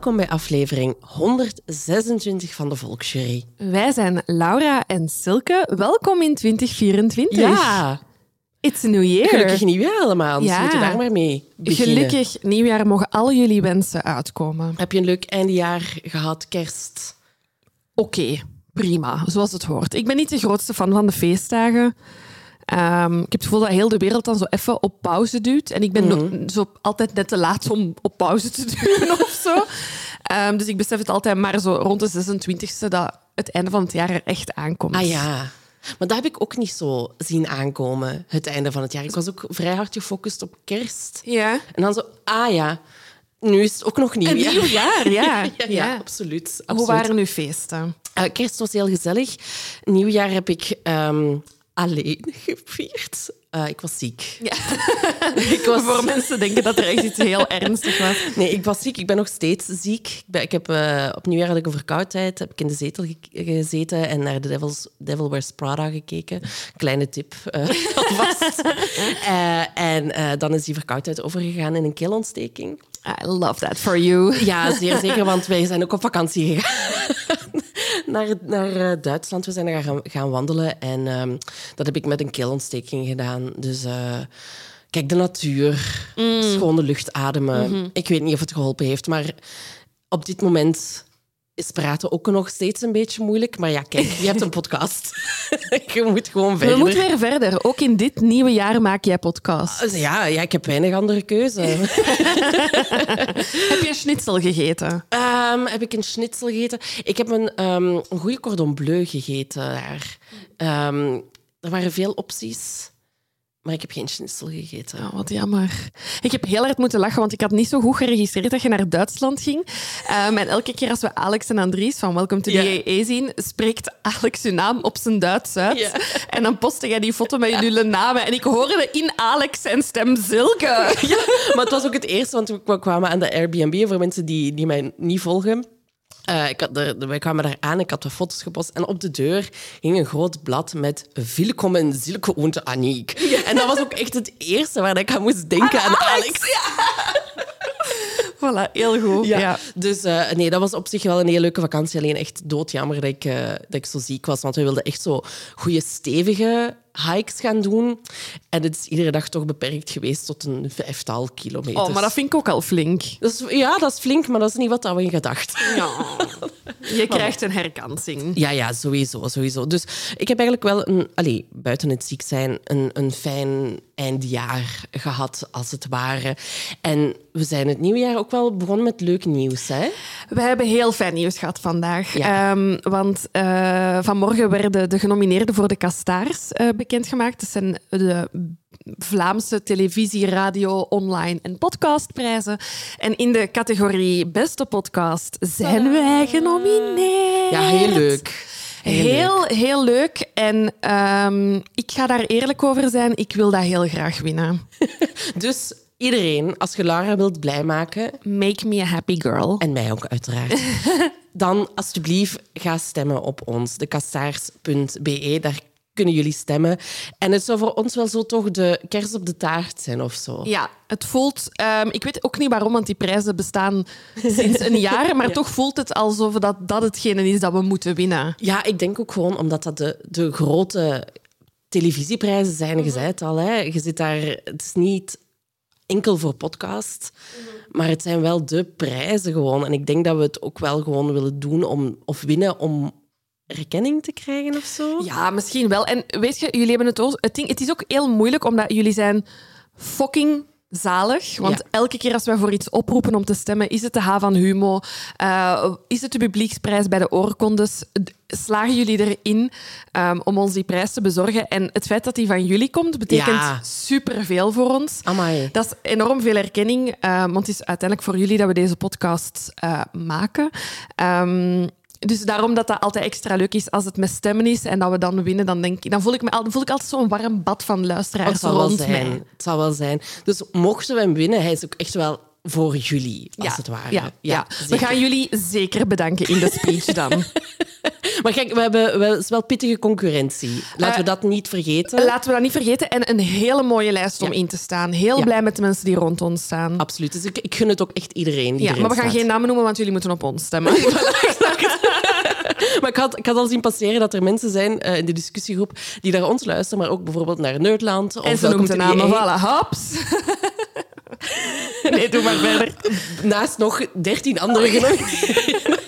Welkom bij aflevering 126 van de Volksjury. Wij zijn Laura en Silke. Welkom in 2024. Ja, It's a new year. gelukkig nieuwjaar allemaal. Dus Ja. we moeten daar maar mee beginnen. Gelukkig nieuwjaar mogen al jullie wensen uitkomen. Heb je een leuk eindejaar gehad, kerst? Oké, prima, zoals het hoort. Ik ben niet de grootste fan van de feestdagen. Ehm, ik heb het gevoel dat heel de wereld dan zo even op pauze duwt. En ik ben Mhm. zo altijd net te laat om op pauze te duwen of zo. Ehm, dus ik besef het altijd maar zo rond de 26e dat het einde van het jaar er echt aankomt. Ah ja. Maar dat heb ik ook niet zo zien aankomen, het einde van het jaar. Ik was ook vrij hard gefocust op kerst. Ja. En dan zo, ah ja, nu is het ook nog Een nieuwjaar. nieuw jaar, ja. Ja, ja, absoluut. Hoe absoluut. waren uw feesten? Eh, kerst was heel gezellig. Nieuwjaar heb ik ehm, alleen gevierd. Eh, ik was ziek. Ja. Ik was... Voor mensen denken dat er echt iets heel ernstigs was. Nee, ik was ziek. Ik ben nog steeds ziek. Ik, ben, ik heb eh, op nieuwjaar had ik een verkoudheid. Heb ik in de zetel ge- gezeten en naar de Devil's, Devil Wears Prada gekeken. Kleine tip eh, alvast. En dan is die verkoudheid overgegaan in een keelontsteking. I love that for you. Ja, zeer zeker, want wij zijn ook op vakantie gegaan. naar naar eh, Duitsland. We zijn daar gaan, gaan wandelen en ehm, dat heb ik met een keelontsteking gedaan. Dus eh, kijk, de natuur, schone lucht ademen. Ik weet niet of het geholpen heeft, maar op dit moment is praten ook nog steeds een beetje moeilijk. Maar ja, kijk, je hebt een podcast. je moet gewoon We verder. moeten weer verder. Ook in dit nieuwe jaar maak jij podcast. Dus ja, ja, ik heb weinig andere keuze. Heb je schnitzel gegeten? Ehm, heb ik een schnitzel gegeten? Ik heb een, ehm, een goede cordon bleu gegeten daar. Ehm, er waren veel opties, maar ik heb geen schnitzel gegeten. Oh, wat jammer. Ik heb heel hard moeten lachen, want ik had niet zo goed geregistreerd dat je naar Duitsland ging. Ehm, en elke keer als we Alex en Andries van Welcome to Ja. the EE zien, spreekt Alex hun naam op zijn Duits uit. Ja. En dan postte jij die foto met jullie namen. En ik hoorde in Alex zijn stem Zilke. Ja, maar het was ook het eerste, want we kwamen aan de Airbnb. Voor mensen die, die mij niet volgen. Eh, ik had er, wij kwamen daar aan, ik had de foto's gepost. En op de deur hing een groot blad met Willkommen Silke und Aniek. En dat was ook echt het eerste waar ik aan moest denken aan Alex. Voilà, heel goed. Ja. Ja. Dus eh, nee, dat was op zich wel een hele leuke vakantie. Alleen echt doodjammer dat ik, eh, dat ik zo ziek was. Want we wilden echt zo goede, stevige hikes gaan doen. En het is iedere dag toch beperkt geweest tot een vijftal kilometer. Oh, maar dat vind ik ook al flink. Dat is, ja, dat is flink, maar dat is niet wat we in gedacht. Ja. Je krijgt een herkansing. Ja, ja, sowieso, sowieso. Dus ik heb eigenlijk wel, een, allee, buiten het ziek zijn, een, een fijn eindjaar gehad, als het ware. En we zijn het nieuwe jaar ook wel begonnen met leuk nieuws, hè? We hebben heel fijn nieuws gehad vandaag. Ja. Ehm, want eh, vanmorgen werden de genomineerden voor de Kastaars eh, bekendgemaakt. Dat zijn de Vlaamse televisie, radio, online en podcastprijzen. En in de categorie beste podcast zijn wij genomineerd. Ja, heel leuk. Heel leuk. Heel, leuk. En ehm, ik ga daar eerlijk over zijn. Ik wil dat heel graag winnen. Dus iedereen, als je Lara wilt blij maken, Make me a happy girl. en mij ook uiteraard, dan alsjeblieft ga stemmen op ons, dekastaars.be. Daar kunnen jullie stemmen. En het zou voor ons wel zo toch de kers op de taart zijn of zo. Ja, het voelt... ehm, ik weet ook niet waarom, want die prijzen bestaan sinds een jaar. Maar toch voelt het alsof dat, dat hetgene is dat we moeten winnen. Ja, ik denk ook gewoon omdat dat de, de grote televisieprijzen zijn. Je zei het al, hè. je zit daar... Het is niet enkel voor podcast, maar het zijn wel de prijzen gewoon. En ik denk dat we het ook wel gewoon willen doen om, of winnen om erkenning te krijgen of zo. Ja, misschien wel. En weet je, jullie hebben het ook... Het, ding, het is ook heel moeilijk, omdat jullie zijn fucking zalig. Want Ja. elke keer als wij voor iets oproepen om te stemmen, is het de H van Humo, eh, is het de publieksprijs bij de oorkondes, slagen jullie erin ehm, om ons die prijs te bezorgen. En het feit dat die van jullie komt, betekent Ja. superveel voor ons. Amai. Dat is enorm veel erkenning, eh, want het is uiteindelijk voor jullie dat we deze podcast eh, maken. Ehm, dus daarom dat dat altijd extra leuk is als het met stemmen is en dat we dan winnen, dan, denk ik, dan, voel, ik me, al- dan voel ik altijd zo'n warm bad van luisteraars Het zal wel rond zijn. mij. Het zal wel zijn. Dus mochten we hem winnen, hij is ook echt wel voor jullie, als het ware. Ja, ja. We gaan jullie zeker bedanken in de speech dan. Maar kijk, we hebben wel, wel pittige concurrentie. Laten we dat niet vergeten. Laten we dat niet vergeten. En een hele mooie lijst om Ja. in te staan. Heel Ja. blij met de mensen die rond ons staan. Absoluut. Dus ik, ik gun het ook echt iedereen. die Ja, maar we gaan staat. geen namen noemen, want jullie moeten op ons stemmen. Maar ik had, ik had al zien passeren dat er mensen zijn eh, in de discussiegroep die naar ons luisteren, maar ook bijvoorbeeld naar Nerdland. Of en ze noemt de namen. EA. Voilà, hops. nee, doe maar verder. Naast nog dertien andere genomineerden.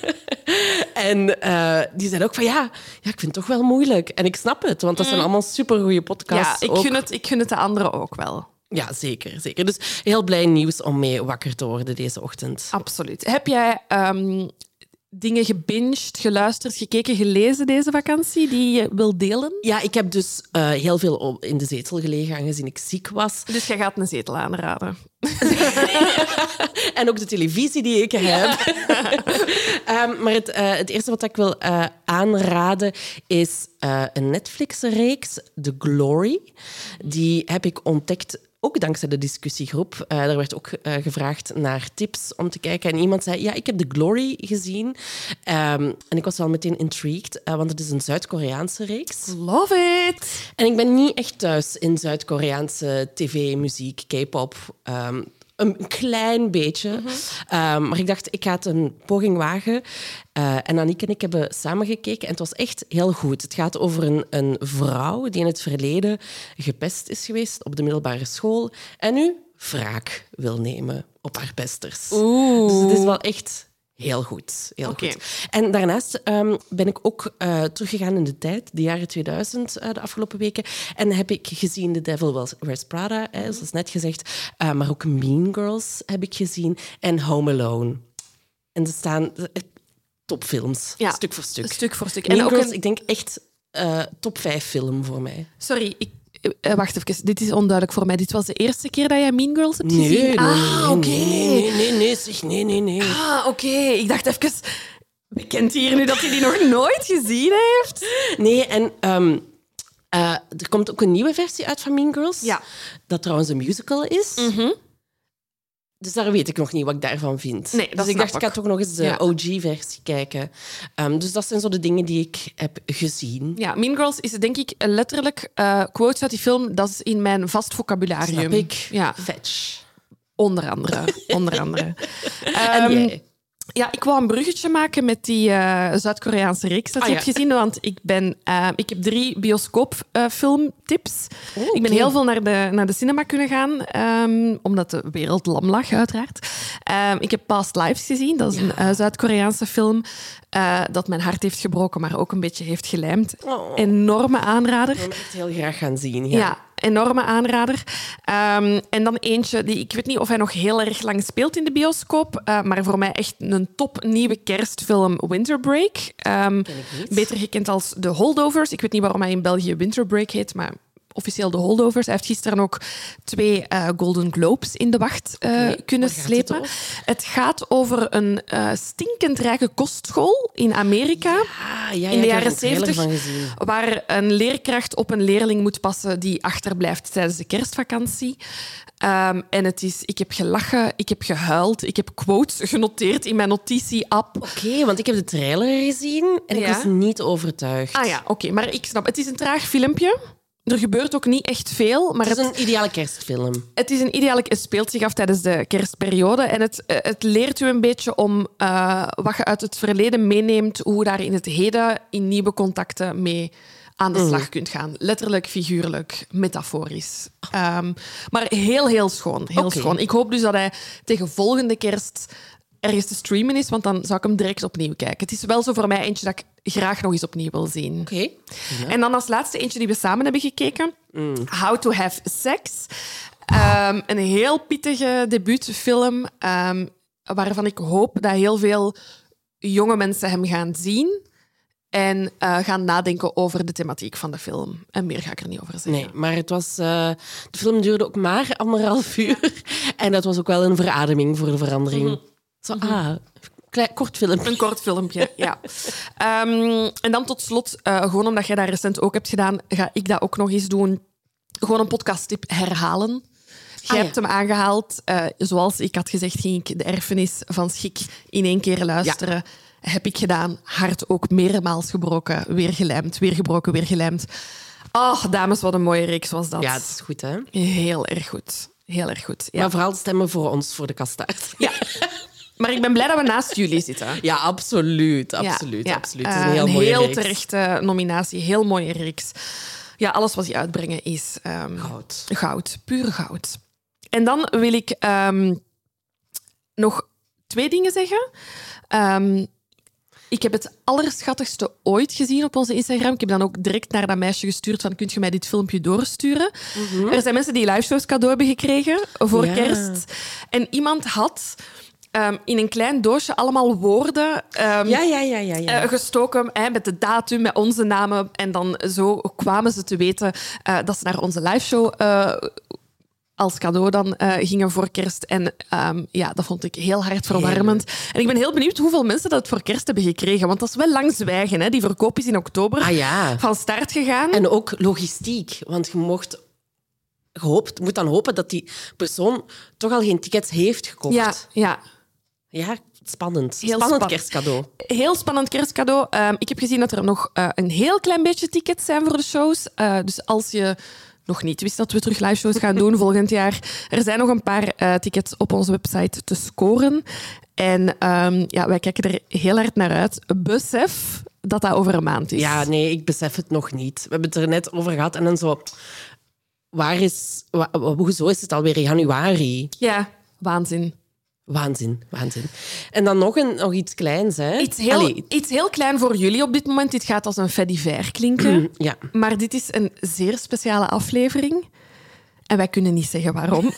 En eh, die zeiden ook van ja, ja, ik vind het toch wel moeilijk. En ik snap het, want dat zijn allemaal supergoeie Ja, podcasts. ik ook. gun, het, ik gun het de anderen ook wel. Ja, zeker, zeker. Dus heel blij nieuws om mee wakker te worden deze ochtend. Absoluut. Heb jij ehm, dingen gebinged, geluisterd, gekeken, gelezen deze vakantie die je wil delen? Ja, ik heb dus eh, heel veel in de zetel gelegen, aangezien ik ziek was. Dus jij gaat een zetel aanraden. En ook de televisie die ik heb. Ehm, maar het, eh, het eerste wat ik wil eh, aanraden is een Netflix-reeks, The Glory. Die heb ik ontdekt. Ook dankzij de discussiegroep. Eh er werd ook eh, gevraagd naar tips om te kijken. En iemand zei, ja, ik heb The Glory gezien. Ehm, en ik was wel meteen intrigued, eh, want het is een Zuid-Koreaanse reeks. Love it! En ik ben niet echt thuis in Zuid-Koreaanse tv, muziek, K-pop. Ehm, een klein beetje. Ehm, maar ik dacht, ik ga het een poging wagen. Eh, en Aniek en ik hebben samen gekeken en het was echt heel goed. Het gaat over een, een vrouw die in het verleden gepest is geweest op de middelbare school en nu wraak wil nemen op haar pesters. Dus het is wel echt heel goed. Heel goed. En daarnaast ehm, ben ik ook eh, teruggegaan in de tijd, de jaren 2000, eh, de afgelopen weken. En heb ik gezien The Devil Wears Prada, hè, zoals net gezegd. eh, maar ook Mean Girls heb ik gezien. En Home Alone. En er staan topfilms, Ja, stuk voor stuk. Stuk voor stuk. Mean En ook Girls, een- ik denk echt top 5 film voor mij. Sorry, ik, eh, wacht even. Dit is onduidelijk voor mij. Dit was de eerste keer dat jij Mean Girls hebt gezien? nee, ah, nee, oké. nee, nee, nee, nee, zeg, nee, nee, nee. Ah, oké. Ik dacht even... Bekent hier nu dat hij die nog nooit gezien heeft? Nee, en ehm, eh, er komt ook een nieuwe versie uit van Mean Girls. Ja. Dat trouwens een musical is. Dus daar weet ik nog niet wat ik daarvan vind. Nee, dus ik dacht, ik ga toch nog eens de Ja. OG-versie kijken. Ehm, dus dat zijn zo de dingen die ik heb gezien. Ja, Mean Girls is denk ik letterlijk eh, quotes uit die film. Dat is in mijn vast vocabularium. Snap ik. Ja, Fetch. onder andere. onder andere. En jij? Ja, ik wou een bruggetje maken met die eh, Zuid-Koreaanse reeks dat Ah, je ja. hebt gezien. Want ik, ben, eh, ik heb drie bioscoopfilmtips. Oh, Ik ben heel veel naar de, naar de cinema kunnen gaan, ehm, omdat de wereld lam lag, uiteraard. Ehm, ik heb Past Lives gezien. Dat is een eh, Zuid-Koreaanse film dat mijn hart heeft gebroken, maar ook een beetje heeft gelijmd. Oh. Enorme aanrader. Ik wil echt heel graag gaan zien. Ja. Ja, enorme aanrader. Ehm, en dan eentje die ik weet niet of hij nog heel erg lang speelt in de bioscoop, eh, maar voor mij echt een top nieuwe kerstfilm Winter Break. Ehm, beter gekend als The Holdovers. Ik weet niet waarom hij in België Winter Break heet, maar officieel The Holdovers. Hij heeft gisteren ook twee eh, Golden Globes in de wacht eh, kunnen slepen. het Het, gaat over een eh, stinkend rijke kostschool in Amerika Ah, ja, ja, in de jaren een trailer 70, van gezien. waar een leerkracht op een leerling moet passen die achterblijft tijdens de kerstvakantie. Ehm, en het is, ik heb gelachen, ik heb gehuild, ik heb quotes genoteerd in mijn notitie-app. Oké, want ik heb de trailer gezien en ik Ja? was niet overtuigd. Ah ja, oké, maar ik snap. Het is een traag filmpje. Er gebeurt ook niet echt veel, maar Het is het, een ideale kerstfilm. het is een ideaal. Het speelt zich af tijdens de kerstperiode en het, eh, het leert u een beetje om eh, wat je uit het verleden meeneemt, hoe je daar in het heden in nieuwe contacten mee aan de slag kunt gaan. Letterlijk, figuurlijk, metaforisch. Ehm, maar heel, heel schoon. Heel schoon. Ik hoop dus dat hij tegen volgende kerst ergens te streamen is, want dan zou ik hem direct opnieuw kijken. Het is wel zo voor mij eentje dat ik graag nog eens opnieuw wil zien. Oké. En dan als laatste eentje die we samen hebben gekeken. How to Have Sex. Ehm, een heel pittige debuutfilm ehm, waarvan ik hoop dat heel veel jonge mensen hem gaan zien en eh, gaan nadenken over de thematiek van de film. En meer ga ik er niet over zeggen. Nee, maar het was, eh, de film duurde ook maar anderhalf uur. En dat was ook wel een verademing voor de verandering. Zo, ah, klein, kort filmpje. Een kort filmpje, ja. Ehm, en dan tot slot, eh, gewoon omdat jij dat recent ook hebt gedaan, ga ik dat ook nog eens doen. Gewoon een podcasttip herhalen. Jij Ah, ja. hebt hem aangehaald. Eh, zoals ik had gezegd, ging ik de erfenis van Schik in één keer luisteren. Heb ik gedaan. Hart ook meermaals gebroken. Weer gelijmd, weer gebroken, weer gelijmd. Oh, dames, wat een mooie reeks was dat. Ja, het is goed, hè? Heel erg goed. Heel erg goed. Ja. Maar vooral stemmen voor ons, voor de kastaard. ja. Maar ik ben blij dat we naast jullie zitten. Ja, absoluut. Absoluut. Ja, absoluut. Het is een heel Eh, mooie heel reeks. terechte nominatie. Heel mooie reeks. Ja, alles wat die uitbrengen is ehm, Goud. goud. Puur goud. En dan wil ik ehm, nog twee dingen zeggen. Ehm, ik heb het allerschattigste ooit gezien op onze Instagram. Ik heb dan ook direct naar dat meisje gestuurd van, kunt je mij dit filmpje doorsturen? Er zijn mensen die liveshows cadeau hebben gekregen voor Ja. kerst. En iemand had ehm, in een klein doosje allemaal woorden ehm, Ja, ja, ja, ja. ja. eh, gestoken hè, met de datum, met onze namen. En dan zo kwamen ze te weten eh, dat ze naar onze liveshow eh als cadeau dan eh, gingen voor kerst. En ehm, ja, dat vond ik heel hard verwarmend. En ik ben heel benieuwd hoeveel mensen dat voor kerst hebben gekregen. Want dat is wel lang zwijgen. Hè. Die verkoop is in oktober ah ja. van start gegaan. En ook logistiek. Want je mocht gehoopt, moet dan hopen dat die persoon toch al geen tickets heeft gekocht. ja, ja, Ja, spannend. Heel spannend span- kerstcadeau. heel spannend kerstcadeau. Ehm, ik heb gezien dat er nog eh, een heel klein beetje tickets zijn voor de shows. Eh, dus als je nog niet wist dat we terug live shows gaan doen volgend jaar, er zijn nog een paar eh, tickets op onze website te scoren. En ehm, ja, wij kijken er heel hard naar uit. Besef dat dat over een maand is. Ja, nee, ik besef het nog niet. We hebben het er net over gehad en dan zo... Waar is... wa- hoezo is het alweer januari? Ja, waanzin. Waanzin, waanzin. En dan nog, een, nog iets kleins, hè? Iets heel, Allee, iets heel klein voor jullie op dit moment. Dit gaat als een fait divers klinken. ja. Maar dit is een zeer speciale aflevering. En wij kunnen niet zeggen waarom.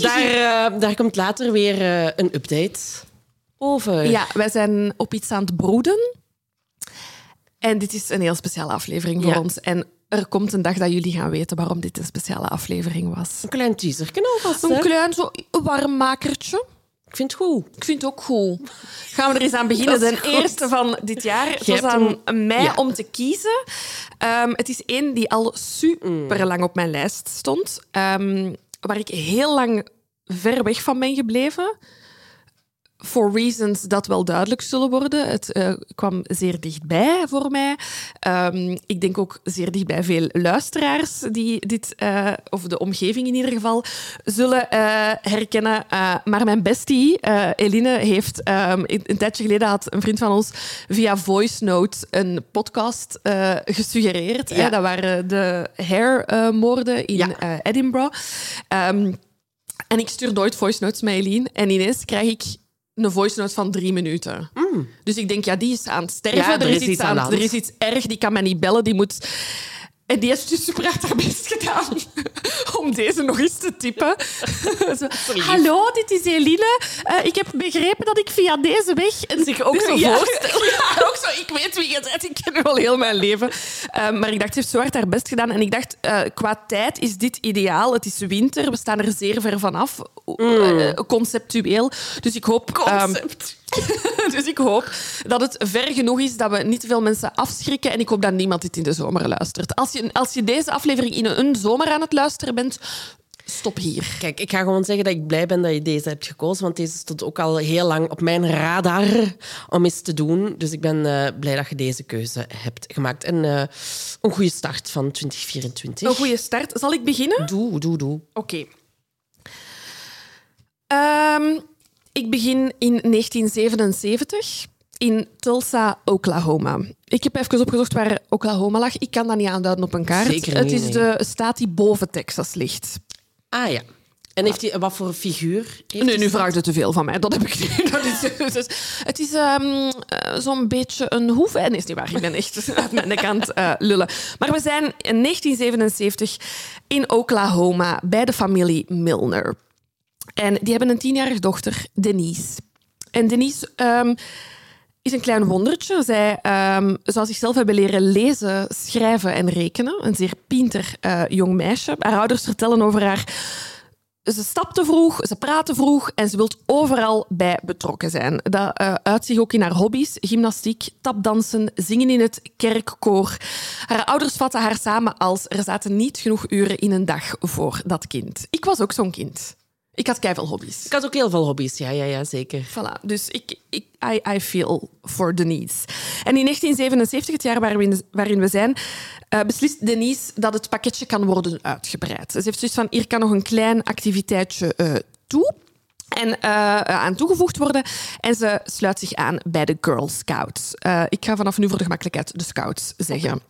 Daar, eh, daar komt later weer eh, een update over. Ja, wij zijn op iets aan het broeden. En dit is een heel speciale aflevering voor Ja. ons. En er komt een dag dat jullie gaan weten waarom dit een speciale aflevering was. Een klein teaser alvast, hè? Een klein zo warmmakertje. Ik vind het goed. Ik vind het ook goed. Gaan we er eens aan beginnen. De goed. eerste van dit jaar. Het was aan mij ja. om te kiezen. Ehm, het is één die al super lang op mijn lijst stond. Ehm, waar ik heel lang ver weg van ben gebleven. For reasons dat wel duidelijk zullen worden. Het eh, kwam zeer dichtbij voor mij. Ehm, ik denk ook zeer dichtbij veel luisteraars die dit, eh, of de omgeving in ieder geval, zullen eh, herkennen. Maar mijn bestie, Eline, heeft ehm, een, een tijdje geleden had een vriend van ons via voice note een podcast gesuggereerd. Ja. Hè, dat waren de hair-moorden in Ja. Edinburgh. Ehm, en ik stuur nooit voice notes met Eline. En ineens krijg ik een voice note van drie minuten. Dus ik denk, ja, die is aan het sterven. Ja, er, is iets aan, er is iets erg, die kan mij niet bellen. Die moet... En die heeft dus super hard haar best gedaan om deze nog eens te typen. Zo, Hallo, dit is Eline. Eh, ik heb begrepen dat ik via deze weg... En Zich ook zo ja, voorstellen. Ja, ook zo. Ik weet wie je bent. Ik ken u al heel mijn leven. Eh, maar ik dacht, ze heeft zo hard haar best gedaan. En ik dacht, eh, qua tijd is dit ideaal. Het is winter. We staan er zeer ver vanaf. Eh, conceptueel. Dus ik hoop... ehm, Concept. dus ik hoop dat het ver genoeg is dat we niet te veel mensen afschrikken. En ik hoop dat niemand dit in de zomer luistert. Als je, als je deze aflevering in een zomer aan het luisteren bent, stop hier. Kijk, ik ga gewoon zeggen dat ik blij ben dat je deze hebt gekozen, want deze stond ook al heel lang op mijn radar om eens te doen. Dus ik ben eh, blij dat je deze keuze hebt gemaakt. En eh, een goede start van 2024. Een goede start. Zal ik beginnen? Doe, doe, doe. Oké. Ehm, ik begin in 1977 in Tulsa, Oklahoma. Ik heb even opgezocht waar Oklahoma lag. Ik kan dat niet aanduiden op een kaart. Zeker het niet, is nee. de staat die boven Texas ligt. Ah ja. En heeft hij wat voor figuur? heeft Nee, nu stad? vraag je te veel van mij. Dat heb ik niet. Dat is, dus, het is ehm, eh, zo'n beetje een hoeve. Nee, is niet waar. Ik ben echt uit mijn aan het eh, lullen. Maar we zijn in 1977 in Oklahoma bij de familie Milner. En die hebben een tienjarige dochter, Denise. En Denise ehm, is een klein wondertje. Zij ehm, zou zichzelf hebben leren lezen, schrijven en rekenen. Een zeer pinter eh, jong meisje. Haar ouders vertellen over haar ze stapte vroeg, ze praatte vroeg en ze wil overal bij betrokken zijn. Dat eh uit zich ook in haar hobby's, gymnastiek, tapdansen, zingen in het kerkkoor. Haar ouders vatten haar samen als er zaten niet genoeg uren in een dag voor dat kind. Ik was ook zo'n kind. Ik had keiveel hobby's. Ik had ook heel veel hobby's, ja, ja, ja zeker. Voilà, dus ik, ik, I, I feel for Denise. En in 1977, het jaar waarin we, waarin we zijn, uh, beslist Denise dat het pakketje kan worden uitgebreid. Ze heeft zoiets van, hier kan nog een klein activiteitje uh, toe en uh, aan toegevoegd worden. En ze sluit zich aan bij de Girl Scouts. Ik ga vanaf nu voor de gemakkelijkheid de Scouts zeggen.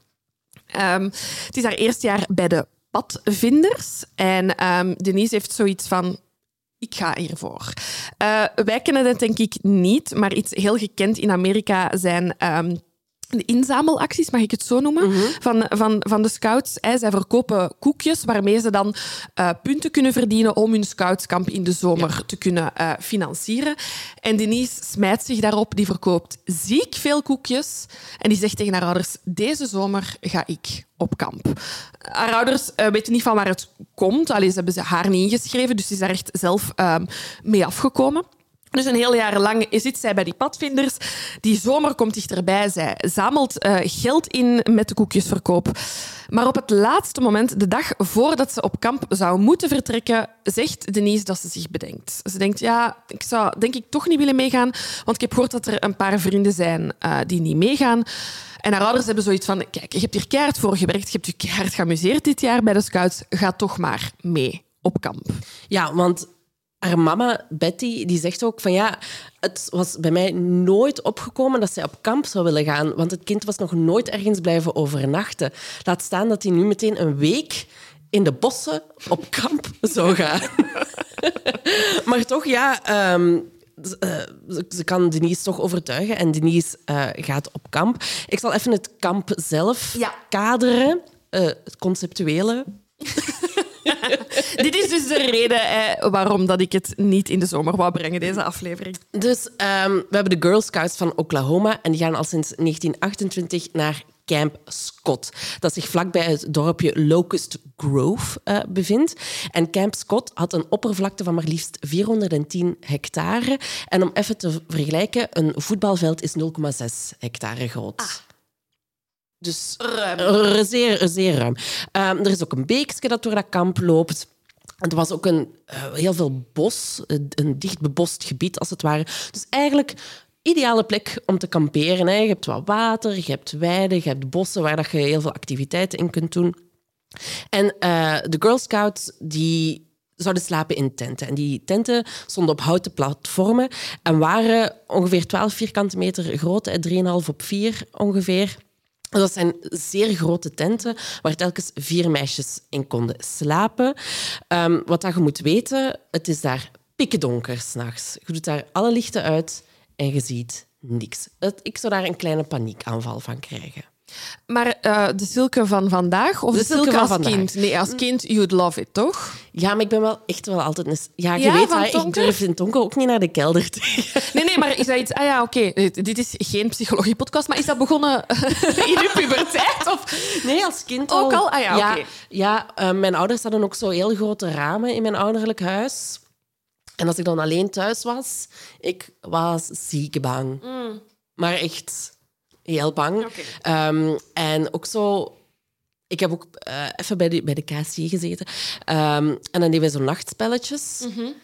Um, het is haar eerste jaar bij de padvinders. En um, Denise heeft zoiets van... Ik ga hiervoor. Uh, wij kennen dat denk ik niet, maar iets heel gekend in Amerika zijn... De inzamelacties, mag ik het zo noemen, mm -hmm. van, van, van de scouts. Hè. Zij verkopen koekjes waarmee ze dan uh, punten kunnen verdienen om hun scoutskamp in de zomer ja. te kunnen uh, financieren. En Denise smijt zich daarop. Die verkoopt ziek veel koekjes. En die zegt tegen haar ouders, deze zomer ga ik op kamp. Haar ouders uh, weten niet van waar het komt. Allee, ze hebben ze haar niet ingeschreven, dus ze is daar echt zelf mee afgekomen. Dus een heel jaar lang zit zij bij die padvinders. Die zomer komt dichterbij. Zij zamelt uh, geld in met de koekjesverkoop. Maar op het laatste moment, de dag voordat ze op kamp zou moeten vertrekken, zegt Denise dat ze zich bedenkt. Ze denkt, ja, ik zou denk ik toch niet willen meegaan, want ik heb gehoord dat er een paar vrienden zijn uh, die niet meegaan. En haar ouders hebben zoiets van, kijk, je hebt hier keihard voor gewerkt, je hebt je keihard geamuseerd dit jaar bij de scouts, ga toch maar mee op kamp. Ja, want haar mama, Betty, die zegt ook van ja, het was bij mij nooit opgekomen dat zij op kamp zou willen gaan, want het kind was nog nooit ergens blijven overnachten. Laat staan dat hij nu meteen een week in de bossen op kamp zou gaan. maar toch, ja, um, ze kan Denise toch overtuigen en Denise uh, gaat op kamp. Ik zal even het kamp zelf ja. kaderen, uh, het conceptuele. Dit is dus de reden eh, waarom dat ik het niet in de zomer wou brengen, deze aflevering. Dus um, we hebben de Girl Scouts van Oklahoma en die gaan al sinds 1928 naar Camp Scott, dat zich vlakbij het dorpje Locust Grove uh, bevindt. En Camp Scott had een oppervlakte van maar liefst 410 hectare. En om even te vergelijken, een voetbalveld is 0,6 hectare groot. Ah. Dus ruim. Zeer, zeer ruim. Um, er is ook een beekje dat door dat kamp loopt. Er was ook een, uh, heel veel bos, een dicht bebost gebied als het ware. Dus eigenlijk ideale plek om te kamperen. Hè. Je hebt wat water, je hebt weiden, je hebt bossen waar dat je heel veel activiteiten in kunt doen. En uh, de Girl Scouts die zouden slapen in tenten. En die tenten stonden op houten platformen en waren ongeveer 12 vierkante meter groot, 3,5 op 4 ongeveer. Dat zijn zeer grote tenten waar telkens vier meisjes in konden slapen. Um, wat dat je moet weten, het is daar pikkendonker s'nachts. Je doet daar alle lichten uit en je ziet niks. Ik zou daar een kleine paniekaanval van krijgen. Maar uh, de Silke van vandaag of de, de Silke, als vandaag. kind? Nee, als kind, you'd love it, toch? Ja, maar ik ben wel echt wel altijd... Een... Ja, je ja, weet, ik durf in donker ook niet naar de kelder te gaan. Nee, nee, maar is dat iets... Ah ja, oké, okay. dit is geen psychologie-podcast, maar is dat begonnen in uw puberteit? Of... Nee, als kind Ook al? Ah ja, ja. Okay. Ja, uh, mijn ouders hadden ook zo heel grote ramen in mijn ouderlijk huis. En als ik dan alleen thuis was, ik was ziek bang. Mm. Maar echt heel bang. Okay. Um, en ook zo... Ik heb ook uh, even bij de, bij de KSC gezeten. Um, en dan deden we zo nachtspelletjes. Mm -hmm.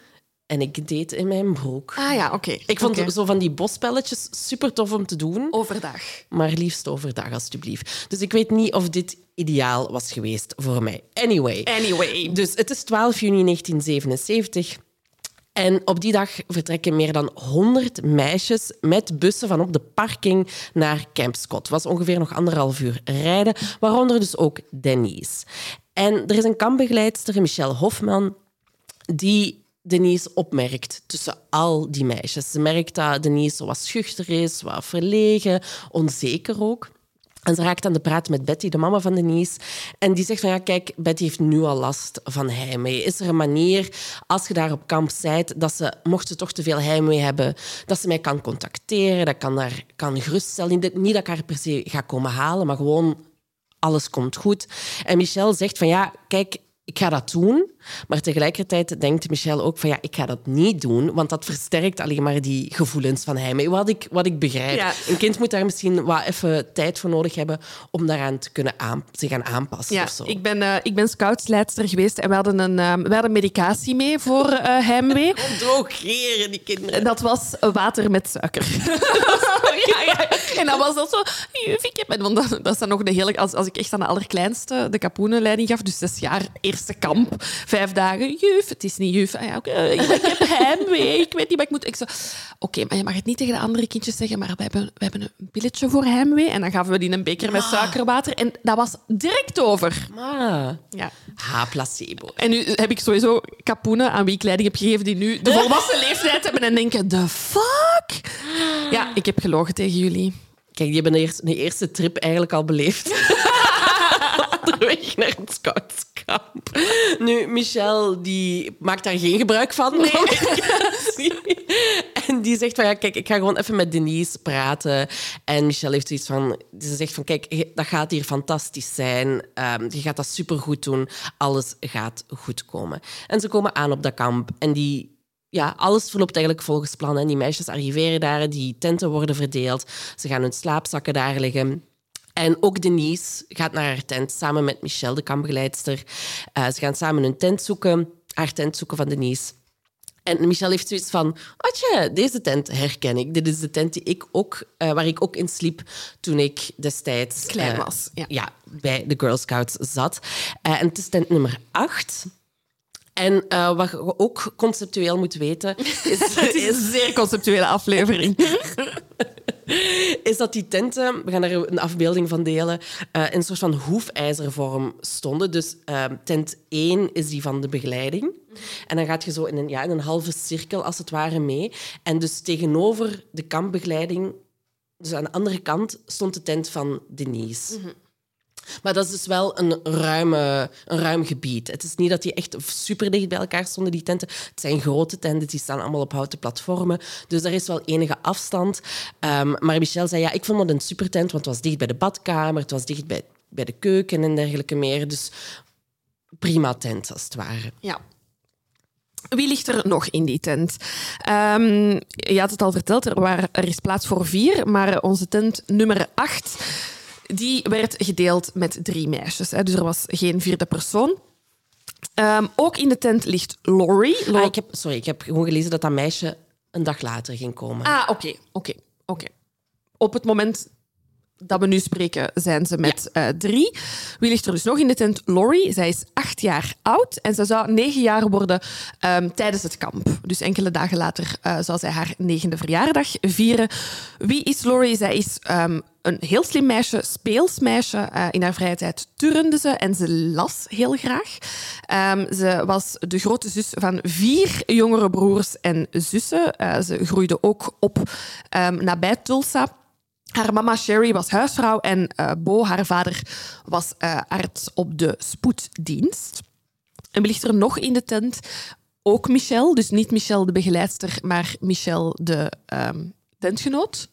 En ik deed in mijn broek. Ah ja, oké. Okay. Ik vond okay. zo van die bosspelletjes super tof om te doen. Overdag. Maar liefst overdag, alstublieft. Dus ik weet niet of dit ideaal was geweest voor mij. Anyway. Anyway. Dus het is 12 juni 1977. En op die dag vertrekken meer dan 100 meisjes met bussen van op de parking naar Camp Scott. Was ongeveer nog anderhalf uur rijden, waaronder dus ook Denise. En er is een kampbegeleidster, Michelle Hofman, die Denise opmerkt tussen al die meisjes. Ze merkt dat Denise wat schuchter is, wat verlegen, onzeker ook. En ze raakt aan de praat met Betty, de mama van Denise. En die zegt van, ja, kijk, Betty heeft nu al last van heimwee. Is er een manier, als je daar op kamp bent, dat ze, mocht ze toch te veel heimwee hebben, dat ze mij kan contacteren, dat kan daar kan geruststellen. Niet dat ik haar per se ga komen halen, maar gewoon alles komt goed. En Michelle zegt van, ja, kijk, ik ga dat doen, Maar tegelijkertijd denkt Michelle ook van ja, ik ga dat niet doen, want dat versterkt alleen maar die gevoelens van hem. Wat ik, wat ik begrijp. Ja. Een kind moet daar misschien wat even tijd voor nodig hebben om daaraan te kunnen aan, zich aan aanpassen Ja, of zo. ik ben, eh, ik ben scoutsleidster geweest en we hadden, een, ehm, we hadden medicatie mee voor eh heimwee. Drogeren, die kinderen. Dat was water met suiker. ja, ja. En dan was dat zo... Ik heb... Want dat, dat is dan nog de hele... Als, als ik echt aan de allerkleinste de kapoenenleiding gaf, dus zes jaar, eerste kamp, vijf dagen. Juf, het is niet juf. Ah, ja, oké, ik, ik heb heimwee, ik weet niet wat ik moet... Ik zo... Oké, maar je mag het niet tegen de andere kindjes zeggen, maar we hebben, we hebben een pilletje voor heimwee. En dan gaven we die een beker met suikerwater. En dat was direct over. Maar, Ja. ha, placebo. En nu heb ik sowieso kapoenen aan wie ik leiding heb gegeven die nu de volwassen leeftijd hebben en denken, the fuck? Ja, ik heb gelogen tegen jullie. Kijk, die hebben de eerste, de eerste trip eigenlijk al beleefd. Onderweg naar het Nu, Michelle die maakt daar geen gebruik van. En die zegt van, ja, kijk, ik ga gewoon even met Denise praten. En Michelle heeft zoiets van... Ze zegt van, kijk, dat gaat hier fantastisch zijn. Ehm, je gaat dat supergoed doen. Alles gaat goed komen. En ze komen aan op dat kamp. En die ja, alles verloopt eigenlijk volgens plan. En die meisjes arriveren daar, die tenten worden verdeeld. Ze gaan hun slaapzakken daar liggen. En ook Denise gaat naar haar tent samen met Michelle, de kampbegeleidster. Eh, ze gaan samen hun tent zoeken, haar tent zoeken van Denise. En Michelle heeft zoiets van, atje, deze tent herken ik. Dit is de tent die ik ook, eh, waar ik ook in sliep toen ik destijds... Klein eh, was, ja. ja, bij de Girl Scouts zat. En het is tent nummer acht. En eh, wat je ook conceptueel moet weten, is, Het is een zeer conceptuele aflevering. is dat die tenten, we gaan er een afbeelding van delen, eh, in een soort van hoefijzervorm stonden. Dus eh, tent 1 is die van de begeleiding. En dan gaat je zo in een, ja, in een halve cirkel, als het ware, mee. En dus tegenover de kampbegeleiding, dus aan de andere kant, stond de tent van Denise. Maar dat is dus wel een, ruime, een ruim gebied. Het is niet dat die echt super dicht bij elkaar stonden, die tenten. Het zijn grote tenten, die staan allemaal op houten platformen. Dus er is wel enige afstand. Ehm, maar Michel zei, ja, ik vond het een super tent, want het was dicht bij de badkamer, het was dicht bij, bij de keuken en dergelijke meer. Dus prima tent, als het ware. Ja. Wie ligt er nog in die tent? Ehm, je had het al verteld, er, waren, er is plaats voor vier, maar onze tent nummer acht die werd gedeeld met drie meisjes. Hè, dus er was geen vierde persoon. Ehm, ook in de tent ligt Laurie. Lau- Ah, ik heb, sorry, ik heb gewoon gelezen dat dat meisje een dag later ging komen. Ah, oké, oké, oké. Op het moment dat we nu spreken, zijn ze met eh, drie. Wie ligt er dus nog in de tent? Laurie. Zij is acht jaar oud en ze zou negen jaar worden ehm, tijdens het kamp. Dus enkele dagen later eh, zou zij haar negende verjaardag vieren. Wie is Laurie? Zij is ehm, een heel slim meisje, speels meisje. Eh, in haar vrije tijd turnde ze en ze las heel graag. Ehm, ze was de grote zus van vier jongere broers en zussen. Eh, ze groeide ook op ehm, nabij Tulsa. Haar mama Sherry was huisvrouw en eh, Bo, haar vader, was arts op de spoeddienst. En ligt er nog in de tent? Ook Michelle, dus niet Michelle de begeleidster, maar Michelle de ehm, tentgenoot.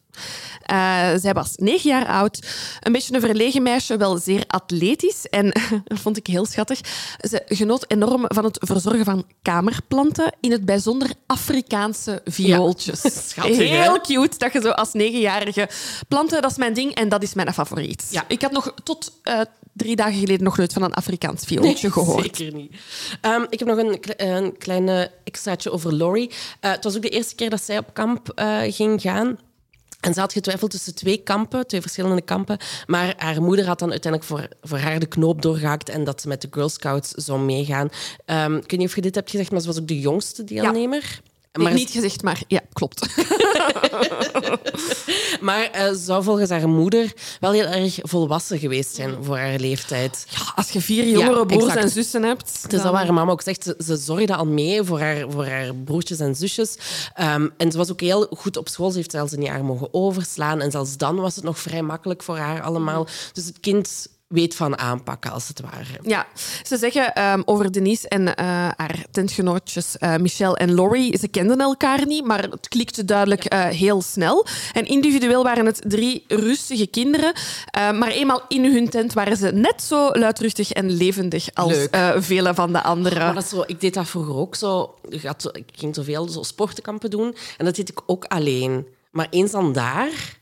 Eh, zij was negen jaar oud, een beetje een verlegen meisje, wel zeer atletisch. En dat vond ik heel schattig. Ze genoot enorm van het verzorgen van kamerplanten, in het bijzonder Afrikaanse viooltjes. Schattig, hè? heel cute dat je zo als negenjarige planten, dat is mijn ding en dat is mijn favoriet. Ja. Ik had nog tot eh, drie dagen geleden nog nooit van een Afrikaans viooltje gehoord. Zeker niet. Ehm, ik heb nog een, een klein extraatje over Laurie. Eh, het was ook de eerste keer dat zij op kamp eh, ging gaan. En ze had getwijfeld tussen twee kampen, twee verschillende kampen. Maar haar moeder had dan uiteindelijk voor, voor haar de knoop doorgehakt en dat ze met de Girl Scouts zou meegaan. Ehm, ik weet niet of je dit hebt gezegd, maar ze was ook de jongste deelnemer. Maar, niet gezegd, maar ja, klopt. maar ze zou volgens haar moeder wel heel erg volwassen geweest zijn voor haar leeftijd. Ja, als je vier jongere broers exact. en zussen hebt. Het is dat waar haar mama ook zegt. Ze, ze zorgde al mee voor haar, voor haar broertjes en zusjes. Ehm, en ze was ook heel goed op school. Ze heeft zelfs een jaar mogen overslaan. En zelfs dan was het nog vrij makkelijk voor haar allemaal. Dus het kind weet van aanpakken, als het ware. Ja, ze zeggen ehm, over Denise en eh, haar tentgenootjes uh, Michelle en Laurie, ze kenden elkaar niet, maar het klikte duidelijk uh, heel snel. En individueel waren het drie rustige kinderen, maar eenmaal in hun tent waren ze net zo luidruchtig en levendig als vele van de anderen. Maar dat zo, ik deed dat vroeger ook zo. Ik ging zoveel zo sportenkampen doen en dat deed ik ook alleen. Maar eens dan daar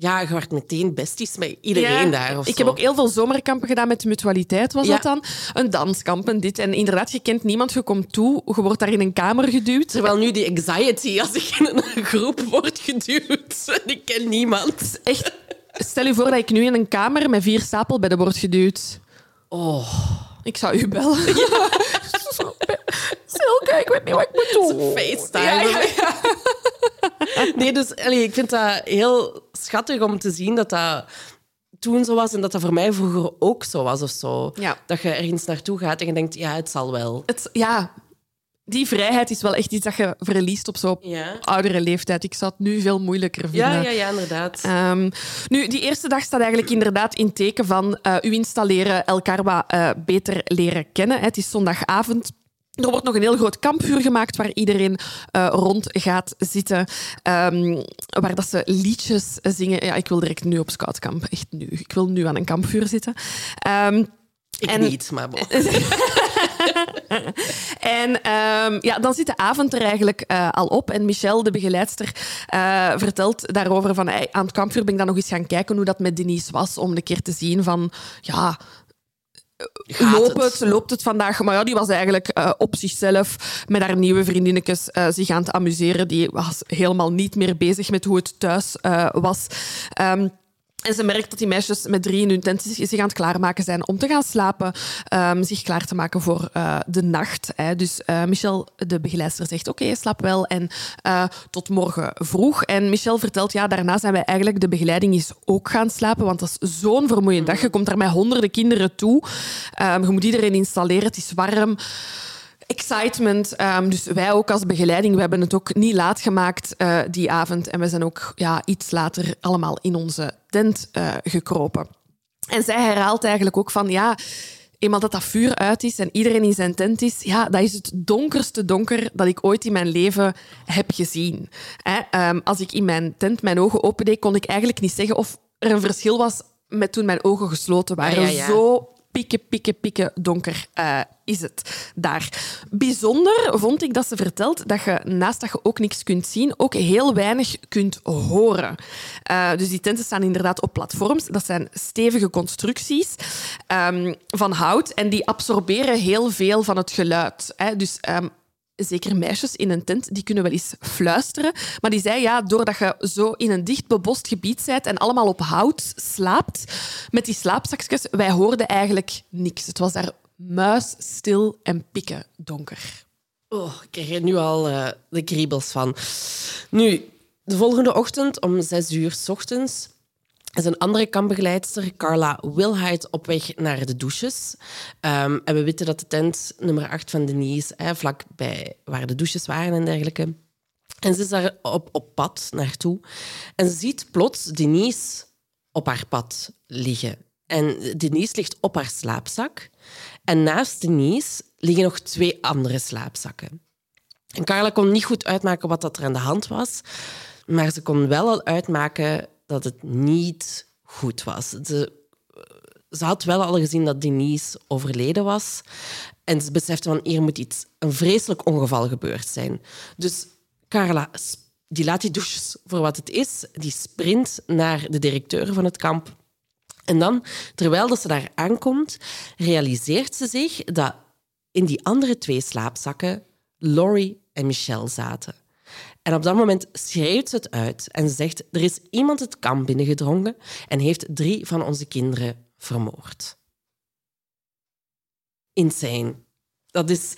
ja, je wordt meteen besties met iedereen daar. Of ik heb ook heel veel zomerkampen gedaan met de mutualiteit, was dat dan? Een danskamp en dit. En inderdaad, je kent niemand, je komt toe, je wordt daar in een kamer geduwd. Terwijl nu die anxiety als ik in een groep word geduwd. Ik ken niemand. Echt, stel je voor dat ik nu in een kamer met vier stapelbedden word geduwd. Oh. Ik zou u bellen. Ja. Silke, ik weet niet wat ik moet doen. FaceTime. Ja, nee, dus allee, ik vind dat heel schattig om te zien dat dat toen zo was en dat dat voor mij vroeger ook zo was of zo. Ja. Dat je ergens naartoe gaat en je denkt, ja, het zal wel. Het, ja, die vrijheid is wel echt iets dat je verliest op zo'n ja. oudere leeftijd. Ik zou het nu veel moeilijker vinden. Ja, ja, ja inderdaad. Um, nu, die eerste dag staat eigenlijk inderdaad in teken van uh, u installeren, elkaar wat uh, beter leren kennen. Het is zondagavond. Er wordt nog een heel groot kampvuur gemaakt waar iedereen uh, rond gaat zitten. Um, waar dat ze liedjes zingen. Ja, ik wil direct nu op scoutkamp. Echt nu. Ik wil nu aan een kampvuur zitten. Um, ik en... niet, maar bon. en um, ja, dan zit de avond er eigenlijk uh, al op. En Michelle, de begeleidster, uh, vertelt daarover van... Hey, aan het kampvuur ben ik dan nog eens gaan kijken hoe dat met Denise was. Om een keer te zien van... Ja, loopt het? loopt het vandaag? Maar ja, die was eigenlijk uh, op zichzelf met haar nieuwe vriendinnetjes uh, zich aan het amuseren. Die was helemaal niet meer bezig met hoe het thuis uh, was. Um, en ze merkt dat die meisjes met drie in hun tent zich aan het klaarmaken zijn om te gaan slapen, um, zich klaar te maken voor uh, de nacht. Hè. Dus uh, Michel, de begeleidster, zegt oké, okay, slaap wel en uh, tot morgen vroeg. En Michel vertelt, ja, daarna zijn wij eigenlijk de begeleiding is ook gaan slapen, want dat is zo'n vermoeiend dag. Je komt daar met honderden kinderen toe. Um, je moet iedereen installeren, het is warm excitement. Um, dus wij ook als begeleiding, we hebben het ook niet laat gemaakt uh, die avond. En we zijn ook ja, iets later allemaal in onze tent uh, gekropen. En zij herhaalt eigenlijk ook van ja. Eenmaal dat dat vuur uit is en iedereen in zijn tent is, ja, dat is het donkerste donker dat ik ooit in mijn leven heb gezien. Hè? Um, als ik in mijn tent mijn ogen opendeed, kon ik eigenlijk niet zeggen of er een verschil was met toen mijn ogen gesloten waren. Ja, ja, ja. Zo pikken, pikken, pikken donker uh, is het daar. Bijzonder vond ik dat ze vertelt dat je naast dat je ook niks kunt zien, ook heel weinig kunt horen. Uh, dus die tenten staan inderdaad op platforms. Dat zijn stevige constructies um, van hout en die absorberen heel veel van het geluid. Hè. Dus um, zeker meisjes in een tent, die kunnen wel eens fluisteren. Maar die zei, ja, doordat je zo in een dicht bebost gebied bent en allemaal op hout slaapt, met die slaapzakjes, wij hoorden eigenlijk niks. Het was daar muisstil en pikken donker. Oh, ik krijg er nu al uh, de kriebels van. Nu, de volgende ochtend om zes uur s ochtends is een andere kampbegeleidster, Carla Wilheid, op weg naar de douches. Um, en we weten dat de tent nummer 8 van Denise, hè, vlak bij waar de douches waren en dergelijke. En ze is daar op, op pad naartoe. En ziet plots Denise op haar pad liggen. En Denise ligt op haar slaapzak. En naast Denise liggen nog twee andere slaapzakken. En Carla kon niet goed uitmaken wat dat er aan de hand was. Maar ze kon wel al uitmaken dat het niet goed was. Ze, had wel al gezien dat Denise overleden was. En ze besefte van hier moet iets, een vreselijk ongeval gebeurd zijn. Dus Carla die laat die douches voor wat het is. Die sprint naar de directeur van het kamp. En dan, terwijl dat ze daar aankomt, realiseert ze zich dat in die andere twee slaapzakken Laurie en Michelle zaten. En op dat moment schreeuwt ze het uit en ze zegt: Er is iemand het kamp binnengedrongen en heeft drie van onze kinderen vermoord. Insane. Dat is.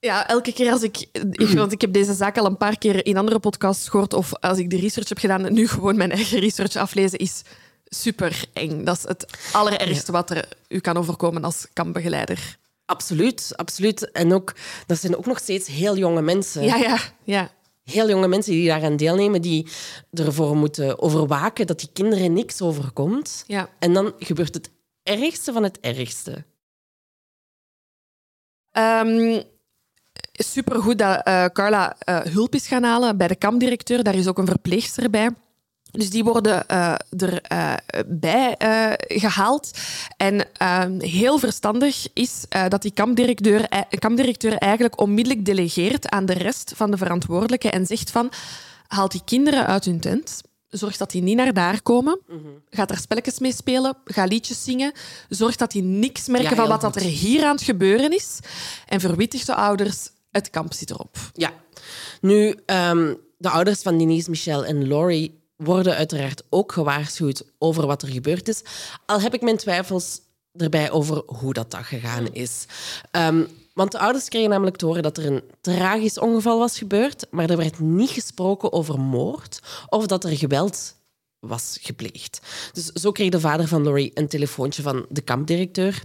Ja, elke keer als ik, ik, Want ik heb deze zaak al een paar keer in andere podcasts gehoord. Of als ik de research heb gedaan nu gewoon mijn eigen research aflezen, is super eng. Dat is het allerergste wat er u kan overkomen als kampbegeleider. Absoluut, absoluut. En ook, dat zijn ook nog steeds heel jonge mensen. Ja, ja, ja heel jonge mensen die daaraan deelnemen, die ervoor moeten overwaken dat die kinderen niks overkomt. Ja. En dan gebeurt het ergste van het ergste? Um, supergoed dat uh, Carla uh, hulp is gaan halen bij de kampdirecteur. Daar is ook een verpleegster bij. Dus die worden uh, erbij uh, gehaald. En ehm, heel verstandig is dat die kampdirecteur, kampdirecteur eigenlijk onmiddellijk delegeert aan de rest van de verantwoordelijken en zegt van haal die kinderen uit hun tent. Zorg dat die niet naar daar komen. Mm -hmm. Ga er spelletjes mee spelen. Ga liedjes zingen. Zorg dat die niks merken van wat dat er hier aan het gebeuren is. En verwittig de ouders, het kamp zit erop. Ja. Nu, um, de ouders van Denise, Michel en Laurie worden uiteraard ook gewaarschuwd over wat er gebeurd is. Al heb ik mijn twijfels erbij over hoe dat, dat gegaan is. Um, want de ouders kregen namelijk te horen dat er een tragisch ongeval was gebeurd, maar er werd niet gesproken over moord of dat er geweld was gepleegd. Dus zo kreeg de vader van Laurie een telefoontje van de kampdirecteur.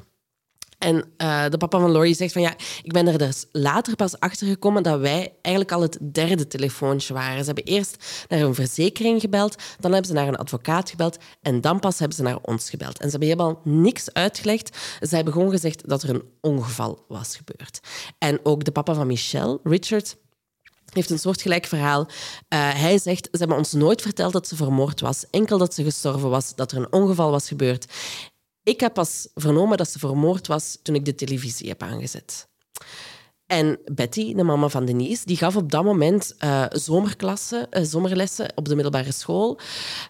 En uh, de papa van Laurie zegt van ja, ik ben er dus later pas achter gekomen dat wij eigenlijk al het derde telefoontje waren. Ze hebben eerst naar een verzekering gebeld, dan hebben ze naar een advocaat gebeld en dan pas hebben ze naar ons gebeld. En ze hebben helemaal niks uitgelegd. Ze hebben gewoon gezegd dat er een ongeval was gebeurd. En ook de papa van Michelle, Richard, heeft een soortgelijk verhaal. Uh, hij zegt, ze hebben ons nooit verteld dat ze vermoord was, enkel dat ze gestorven was, dat er een ongeval was gebeurd. Ik heb pas vernomen dat ze vermoord was toen ik de televisie heb aangezet. En Betty, de mama van Denise, die gaf op dat moment uh, zomerklassen, uh, zomerlessen op de middelbare school.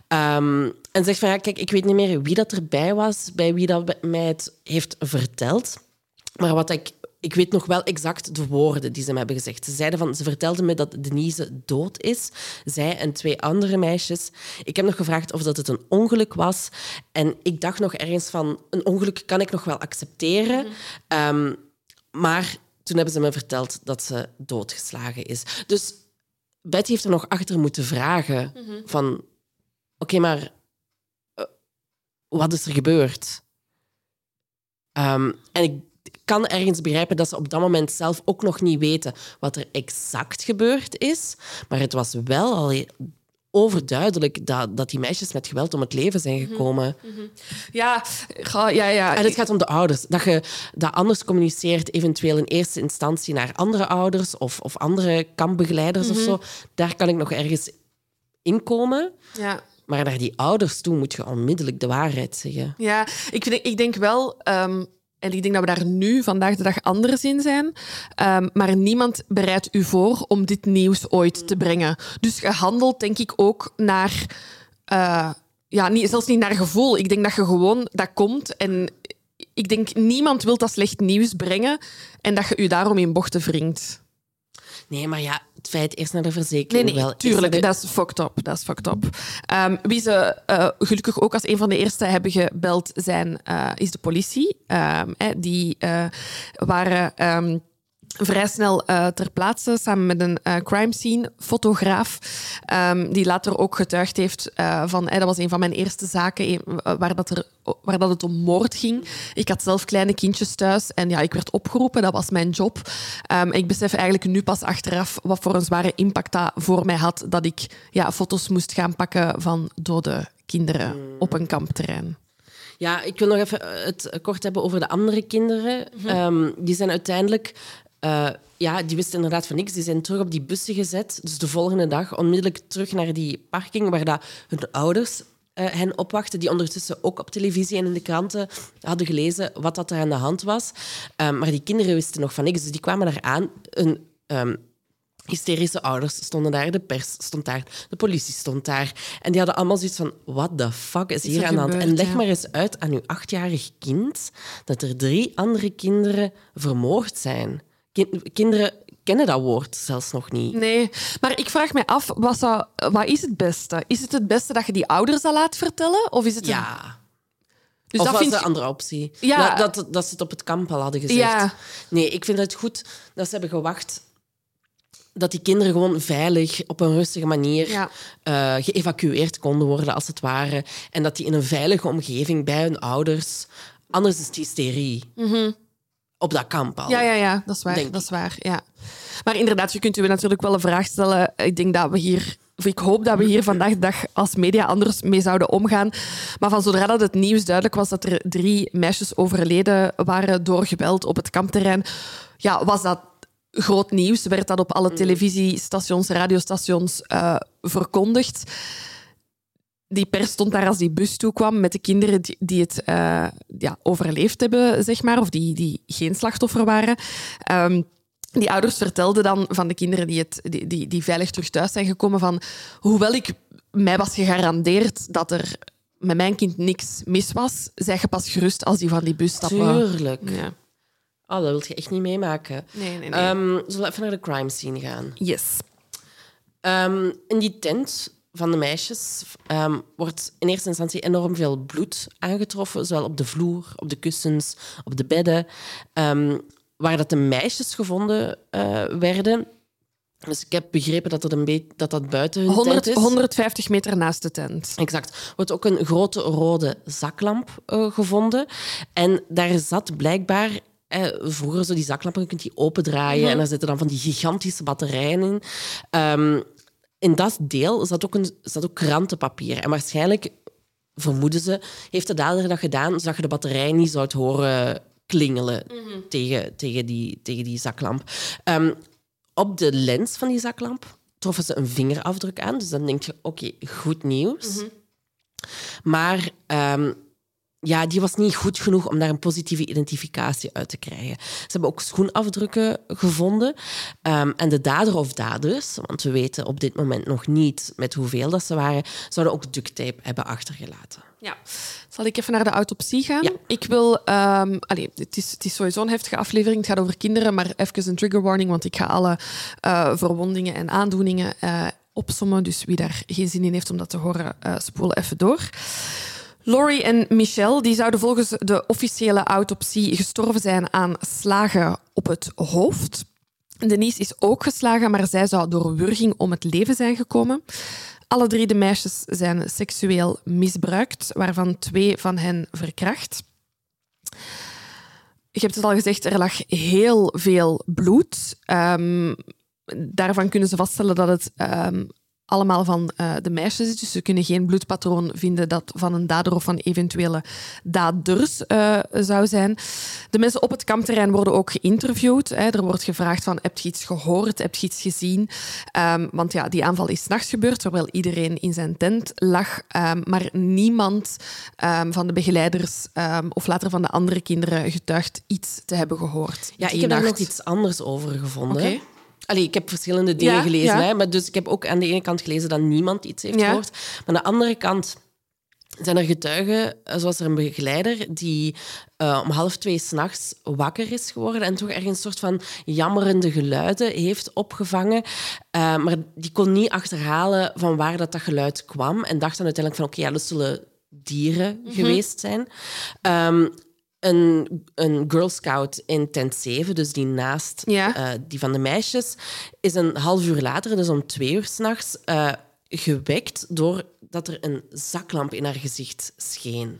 Um, en zegt van ja, kijk, ik weet niet meer wie dat erbij was, bij wie dat mij het heeft verteld. Maar wat ik ik weet nog wel exact de woorden die ze me hebben gezegd. Ze zeiden van, ze vertelden me dat Denise dood is. Zij en twee andere meisjes. Ik heb nog gevraagd of dat het een ongeluk was. En ik dacht nog ergens van, een ongeluk kan ik nog wel accepteren. um, maar toen hebben ze me verteld dat ze doodgeslagen is. Dus Betty heeft er nog achter moeten vragen -hmm. van... Oké, okay, maar uh, wat is er gebeurd? Um, en ik kan ergens begrijpen dat ze op dat moment zelf ook nog niet weten wat er exact gebeurd is. Maar het was wel al overduidelijk dat, dat die meisjes met geweld om het leven zijn mhm. gekomen. Mm -hmm. Ja, ja, ja. En het gaat om de ouders. Dat je dat anders communiceert, eventueel in eerste instantie naar andere ouders of, of andere kampbegeleiders mm -hmm. of mhm. zo. Daar kan ik nog ergens inkomen. Ja. Maar naar die ouders toe moet je onmiddellijk de waarheid zeggen. Ja, ik, vind, ik denk wel... Um en ik denk dat we daar nu, vandaag de dag, anders in zijn. Um, maar niemand bereidt u voor om dit nieuws ooit te brengen. Dus je handelt, denk ik, ook naar... Uh, ja, niet, zelfs niet naar gevoel. Ik denk dat je gewoon... Dat komt en ik denk niemand wil dat slecht nieuws brengen en dat je u daarom in bochten wringt. Nee, maar ja, het feit eerst naar de verzekering nee, nee, wel. Tuurlijk, dat is fucked up. Dat is fucked up. Um, wie ze uh, gelukkig ook als een van de eerste hebben gebeld zijn, uh, is de politie. Um, die uh, waren... Um, vrij snel uh, ter plaatse, samen met een uh, crime scene fotograaf, um, die later ook getuigd heeft uh, van, dat was een van mijn eerste zaken waar, dat er, waar dat het om moord ging. Ik had zelf kleine kindjes thuis en ja, ik werd opgeroepen, dat was mijn job. Um, ik besef eigenlijk nu pas achteraf wat voor een zware impact dat voor mij had, dat ik ja, foto's moest gaan pakken van dode kinderen op een kampterrein. Ja, ik wil nog even het kort hebben over de andere kinderen. Mm -hmm. um, die zijn uiteindelijk uh, ja, die wisten inderdaad van niks. Die zijn terug op die bussen gezet. Dus de volgende dag onmiddellijk terug naar die parking waar dat hun ouders uh, hen opwachten. Die ondertussen ook op televisie en in de kranten hadden gelezen wat dat er aan de hand was. Um, maar die kinderen wisten nog van niks. Dus die kwamen daar aan. Een, um, hysterische ouders stonden daar, de pers stond daar, de politie stond daar. En die hadden allemaal zoiets van, what the fuck is, is hier aan de hand? En leg ja. maar eens uit aan uw achtjarig kind dat er drie andere kinderen vermoord zijn kinderen kennen dat woord zelfs nog niet. Nee, maar ik vraag me af, wat, zou, wat is het beste? Is het het beste dat je die ouders al laat vertellen? Of is het ja. Dus of dat was de je... andere optie? Ja. Dat, dat, dat, ze het op het kamp al hadden gezegd. Ja. Nee, ik vind het goed dat ze hebben gewacht dat die kinderen gewoon veilig, op een rustige manier ja. uh, geëvacueerd konden worden, als het ware. En dat die in een veilige omgeving bij hun ouders... Anders is het hysterie. Mm -hmm op dat kamp al. Ja, ja, ja, dat is waar. Dat is waar ja. Maar inderdaad, je kunt u natuurlijk wel een vraag stellen. Ik denk dat we hier of ik hoop dat we hier vandaag de dag als media anders mee zouden omgaan. Maar van zodra dat het nieuws duidelijk was dat er drie meisjes overleden waren door geweld op het kampterrein, ja, was dat groot nieuws. Werd dat op alle televisiestations, radiostations uh, verkondigd. Die pers stond daar als die bus toekwam met de kinderen die, die het uh, ja, overleefd hebben, zeg maar, of die, die geen slachtoffer waren. Um, die ouders vertelden dan van de kinderen die, het, die, die, die veilig terug thuis zijn gekomen van hoewel ik mij was gegarandeerd dat er met mijn kind niks mis was, zeg je pas gerust als die van die bus stappen. Tuurlijk. Ja. Oh, dat wil je echt niet meemaken. Nee, nee, nee. Um, zullen we even naar de crime scene gaan? Yes. Um, in die tent van de meisjes um, wordt in eerste instantie enorm veel bloed aangetroffen, zowel op de vloer, op de kussens, op de bedden waar dat de meisjes gevonden uh, werden. Dus ik heb begrepen dat dat, een beetje, dat, dat buiten hun 100, tent is. 150 meter naast de tent. Exact. wordt ook een grote rode zaklamp uh, gevonden. En daar zat blijkbaar... Eh, vroeger zo die zaklampen, je kunt die opendraaien mm en daar zitten dan van die gigantische batterijen in. Um, in dat deel zat ook, een, zat ook krantenpapier. En waarschijnlijk, vermoeden ze, heeft de dader dat gedaan zodat je de batterij niet zou horen klingelen mhm. tegen, tegen, die, tegen die zaklamp. Um, op de lens van die zaklamp troffen ze een vingerafdruk aan. Dus dan denk je, oké, goed nieuws. Mhm. Maar um, ja, die was niet goed genoeg om daar een positieve identificatie uit te krijgen. Ze hebben ook schoenafdrukken gevonden. Um, en de dader of daders, want we weten op dit moment nog niet met hoeveel dat ze waren, zouden ook ducttape hebben achtergelaten. Ja. Zal ik even naar de autopsie gaan? Ik wil... Um, allez, het, is, het is sowieso een heftige aflevering. Het gaat over kinderen, maar even een trigger warning, want ik ga alle uh, verwondingen en aandoeningen uh, opsommen. Dus wie daar geen zin in heeft om dat te horen, uh, spoel even door. Laurie en Michelle die zouden volgens de officiële autopsie gestorven zijn aan slagen op het hoofd. Denise is ook geslagen, maar zij zou door wurging om het leven zijn gekomen. Alle drie de meisjes zijn seksueel misbruikt, waarvan twee van hen verkracht. Je hebt het al gezegd, er lag heel veel bloed. Um, daarvan kunnen ze vaststellen dat het um, allemaal van uh, de meisjes. Dus ze kunnen geen bloedpatroon vinden dat van een dader of van eventuele daders uh, zou zijn. De mensen op het kampterrein worden ook geïnterviewd. Hè. Er wordt gevraagd van, heb je iets gehoord? Heb je iets gezien? Um, want ja, die aanval is nachts gebeurd, terwijl iedereen in zijn tent lag. Um, maar niemand um, van de begeleiders of later van de andere kinderen getuigt iets te hebben gehoord. Ja, ik heb daar nog iets anders over gevonden. Okay. Allee, ik heb verschillende dingen gelezen. Hè, maar dus ik heb ook aan de ene kant gelezen dat niemand iets heeft gehoord. Maar aan de andere kant zijn er getuigen, eh, zoals er een begeleider, die uh, om half twee s'nachts wakker is geworden en toch ergens een soort van jammerende geluiden heeft opgevangen. Uh, maar die kon niet achterhalen van waar dat, dat geluid kwam. En dacht dan uiteindelijk van, oké, okay, ja, dat zullen dieren mm -hmm. geweest zijn. Um, een, een Girl Scout in tent 7, dus die naast ja. uh, die van de meisjes, is een half uur later, dus om twee uur s'nachts, uh, gewekt doordat er een zaklamp in haar gezicht scheen.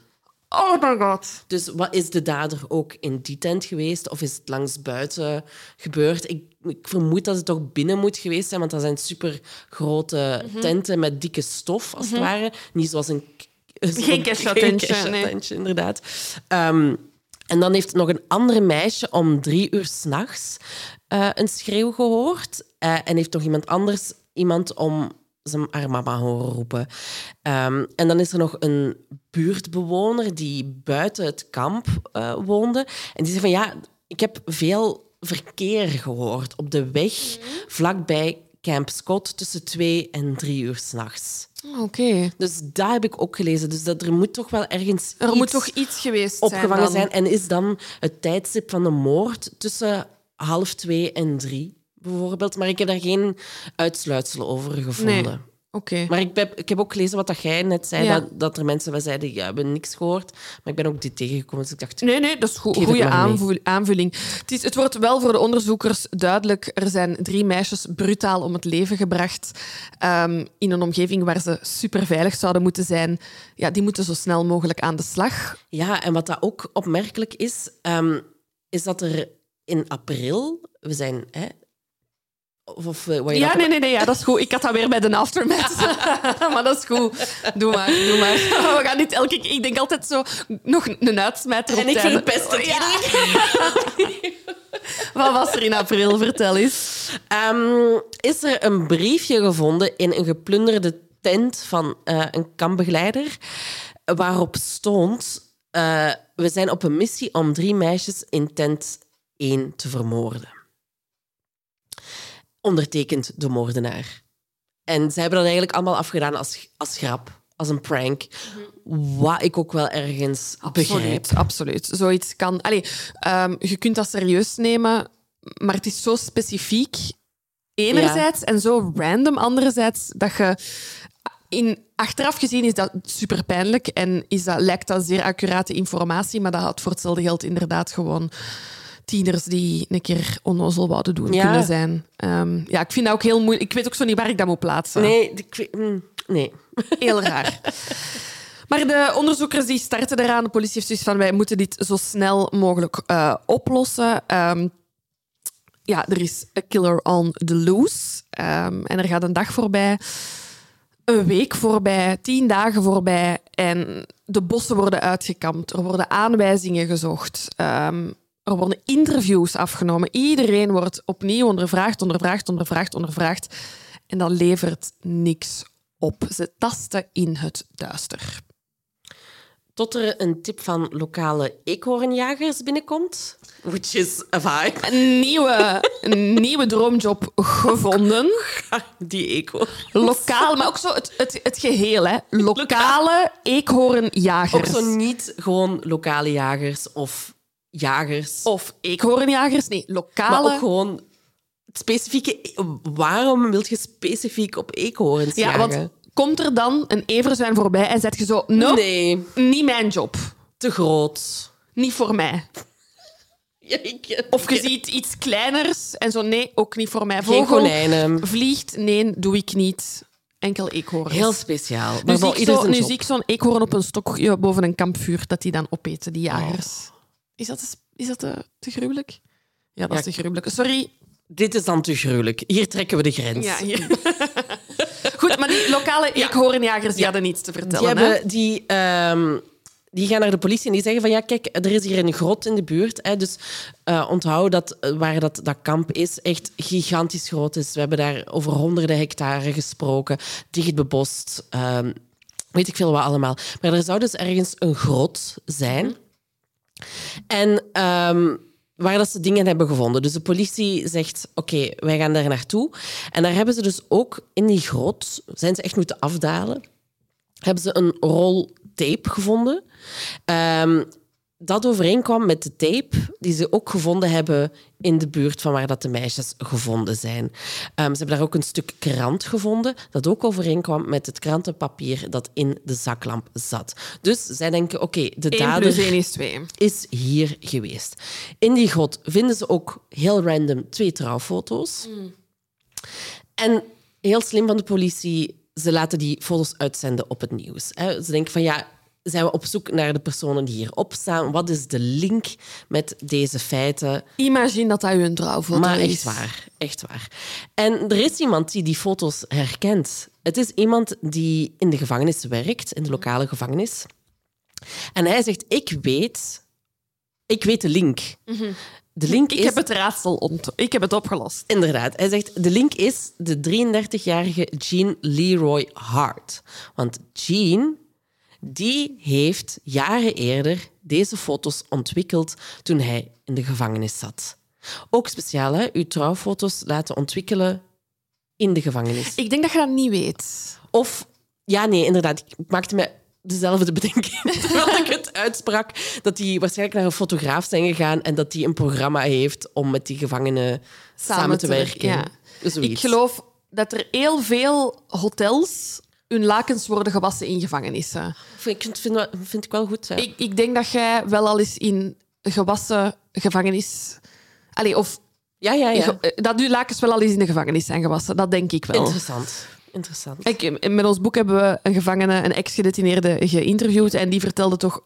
Oh my god. Dus wat is de dader ook in die tent geweest? Of is het langs buiten gebeurd? Ik, ik vermoed dat het toch binnen moet geweest zijn, want dat zijn super grote mm -hmm. tenten met dikke stof, als mm -hmm. het ware. Niet zoals een geen nee. inderdaad. Um, en dan heeft nog een andere meisje om drie uur s'nachts uh, een schreeuw gehoord. Uh, en heeft nog iemand anders iemand om zijn haar mama horen roepen. Um, en dan is er nog een buurtbewoner die buiten het kamp uh, woonde. En die zei van ja, ik heb veel verkeer gehoord op de weg -hmm. vlakbij Camp Scott tussen twee en drie uur s'nachts. Oké. Okay. Dus daar heb ik ook gelezen. Dus dat er moet toch wel ergens er moet toch iets geweest opgevangen zijn, zijn. En is dan het tijdstip van de moord tussen half twee en drie, bijvoorbeeld. Maar ik heb daar geen uitsluitsel over gevonden. Nee. Okay. Maar ik heb, ik heb ook gelezen wat dat jij net zei, ja. dat, dat er mensen zeiden, ja, hebben niks gehoord. Maar ik ben ook dit tegengekomen, dus ik dacht... Nee, nee, dat is een goede aanvul aanvulling. Het, is, het wordt wel voor de onderzoekers duidelijk, er zijn drie meisjes brutaal om het leven gebracht um, in een omgeving waar ze superveilig zouden moeten zijn. Ja, die moeten zo snel mogelijk aan de slag. Ja, en wat dat ook opmerkelijk is, um, is dat er in april, we zijn hè, Of, of eh, wat je Ja, dat- nee, nee, nee, ja, dat is goed. Ik had dat weer bij de aftermath. maar dat is goed. Doe maar, doe maar. We gaan niet elke keer... Ik denk altijd zo, nog een uitsmijter op En ik verpest het Ja. Wat was er in april? Vertel eens. Ehm, is er een briefje gevonden in een geplunderde tent van eh, een kampbegeleider, waarop stond: eh, We zijn op een missie om drie meisjes in tent 1 te vermoorden. Ondertekend de moordenaar. En zij hebben dat eigenlijk allemaal afgedaan als, als grap, als een prank. Wat ik ook wel ergens begrijp. Absoluut, absoluut. Zoiets kan... Allee, ehm, je kunt dat serieus nemen, maar het is zo specifiek, enerzijds, en zo random, anderzijds, dat je... In, achteraf gezien is dat super pijnlijk en is dat, lijkt dat zeer accurate informatie, maar dat had voor hetzelfde geld inderdaad gewoon tieners die een keer onnozel wouden doen Ja. kunnen zijn. Ehm, ja, ik vind dat ook heel moeilijk. Ik weet ook zo niet waar ik dat moet plaatsen. Nee, ik mm, nee. Heel raar. Maar de onderzoekers die starten eraan. De politie heeft zoiets van, wij moeten dit zo snel mogelijk eh, oplossen. Ehm, ja, er is a killer on the loose. Ehm, en er gaat een dag voorbij, een week voorbij, tien dagen voorbij. En de bossen worden uitgekampt. Er worden aanwijzingen gezocht. Er worden interviews afgenomen. Iedereen wordt opnieuw ondervraagd, ondervraagd, ondervraagd, ondervraagd. En dat levert niks op. Ze tasten in het duister. Tot er een tip van lokale eekhoornjagers binnenkomt. Which is a vibe. Een nieuwe, een nieuwe droomjob gevonden. Die eekhoorn. Lokaal, maar ook zo het, het, het geheel. Hè. Lokale eekhoornjagers. Ook zo niet gewoon lokale jagers of jagers. Of eekhoornjagers. Nee, lokale. maar ook gewoon het specifieke... Waarom wil je specifiek op eekhoorns ja, jagen? want komt er dan een everzwijn voorbij en zet je zo... No, Nee, niet mijn job. te groot. Niet voor mij. Ja, Of je ziet iets kleiners en zo... Nee, ook niet voor mij. Geen konijnen. vliegt, nee, doe ik niet. Enkel eekhoorns. Heel speciaal. Nu Maar zie, ik zo, nu zie ik zo'n eekhoorn op een stokje boven een kampvuur dat die dan opeten, die jagers. Oh. Is dat, te, is dat te, te gruwelijk? Ja, dat is te gruwelijk. Sorry. Dit is dan te gruwelijk. Hier trekken we de grens. Ja, hier. Goed, maar die lokale eekhoornjagers die hadden niets te Die, vertellen. hè? hebben, die, ehm, die gaan naar de politie en die zeggen van ja, kijk, er is hier een grot in de buurt. Hè, dus eh, onthoud dat eh, waar dat, dat kamp is echt gigantisch groot is. We hebben daar over honderden hectare gesproken, dicht bebost. ehm, weet ik veel wat allemaal. Maar er zou dus ergens een grot zijn. En ehm, waar dat ze dingen hebben gevonden. Dus de politie zegt, oké, wij gaan daar naartoe. En daar hebben ze dus ook in die grot, zijn ze echt moeten afdalen, hebben ze een rol tape gevonden. Ehm, dat overeenkwam met de tape die ze ook gevonden hebben in de buurt van waar dat de meisjes gevonden zijn. Ehm, ze hebben daar ook een stuk krant gevonden dat ook overeenkwam met het krantenpapier dat in de zaklamp zat. Dus zij denken, oké, de 1 dader plus 1 is 2. is hier geweest. In die grot vinden ze ook heel random twee trouwfoto's. En heel slim van de politie, ze laten die foto's uitzenden op het nieuws. Ze denken van ja, zijn we op zoek naar de personen die hierop staan? Wat is de link met deze feiten? Imagine dat dat uw trouwfoto Maar is. echt waar, echt waar. En er is iemand die die foto's herkent. Het is iemand die in de gevangenis werkt, in de lokale gevangenis. En hij zegt, ik weet, ik weet de link. De link Ik is... heb het raadsel ont ik heb het opgelost. Inderdaad. Hij zegt, de link is de 33-jarige Jean Leroy Hart. Want Jean, die heeft jaren eerder deze foto's ontwikkeld toen hij in de gevangenis zat. Ook speciaal, hè? Uw trouwfoto's laten ontwikkelen in de gevangenis. Ik denk dat je dat niet weet. Of, ja, nee, inderdaad. Ik maakte me dezelfde bedenking terwijl ik het uitsprak. Dat die waarschijnlijk naar een fotograaf zijn gegaan en dat die een programma heeft om met die gevangenen samen, te, werken. Ja. Ik geloof dat er heel veel hotels hun lakens worden gewassen in gevangenissen. Vind, ik vind, vind ik wel goed. Ja. Ik, ik denk dat jij wel al eens in gewassen gevangenis... Allee, of ja, ja, ja. ge- dat uw lakens wel al eens in de gevangenis zijn gewassen. Dat denk ik wel. Interessant. Interessant. Ik, met ons boek hebben we een gevangene, een ex-gedetineerde, geïnterviewd. En die vertelde toch,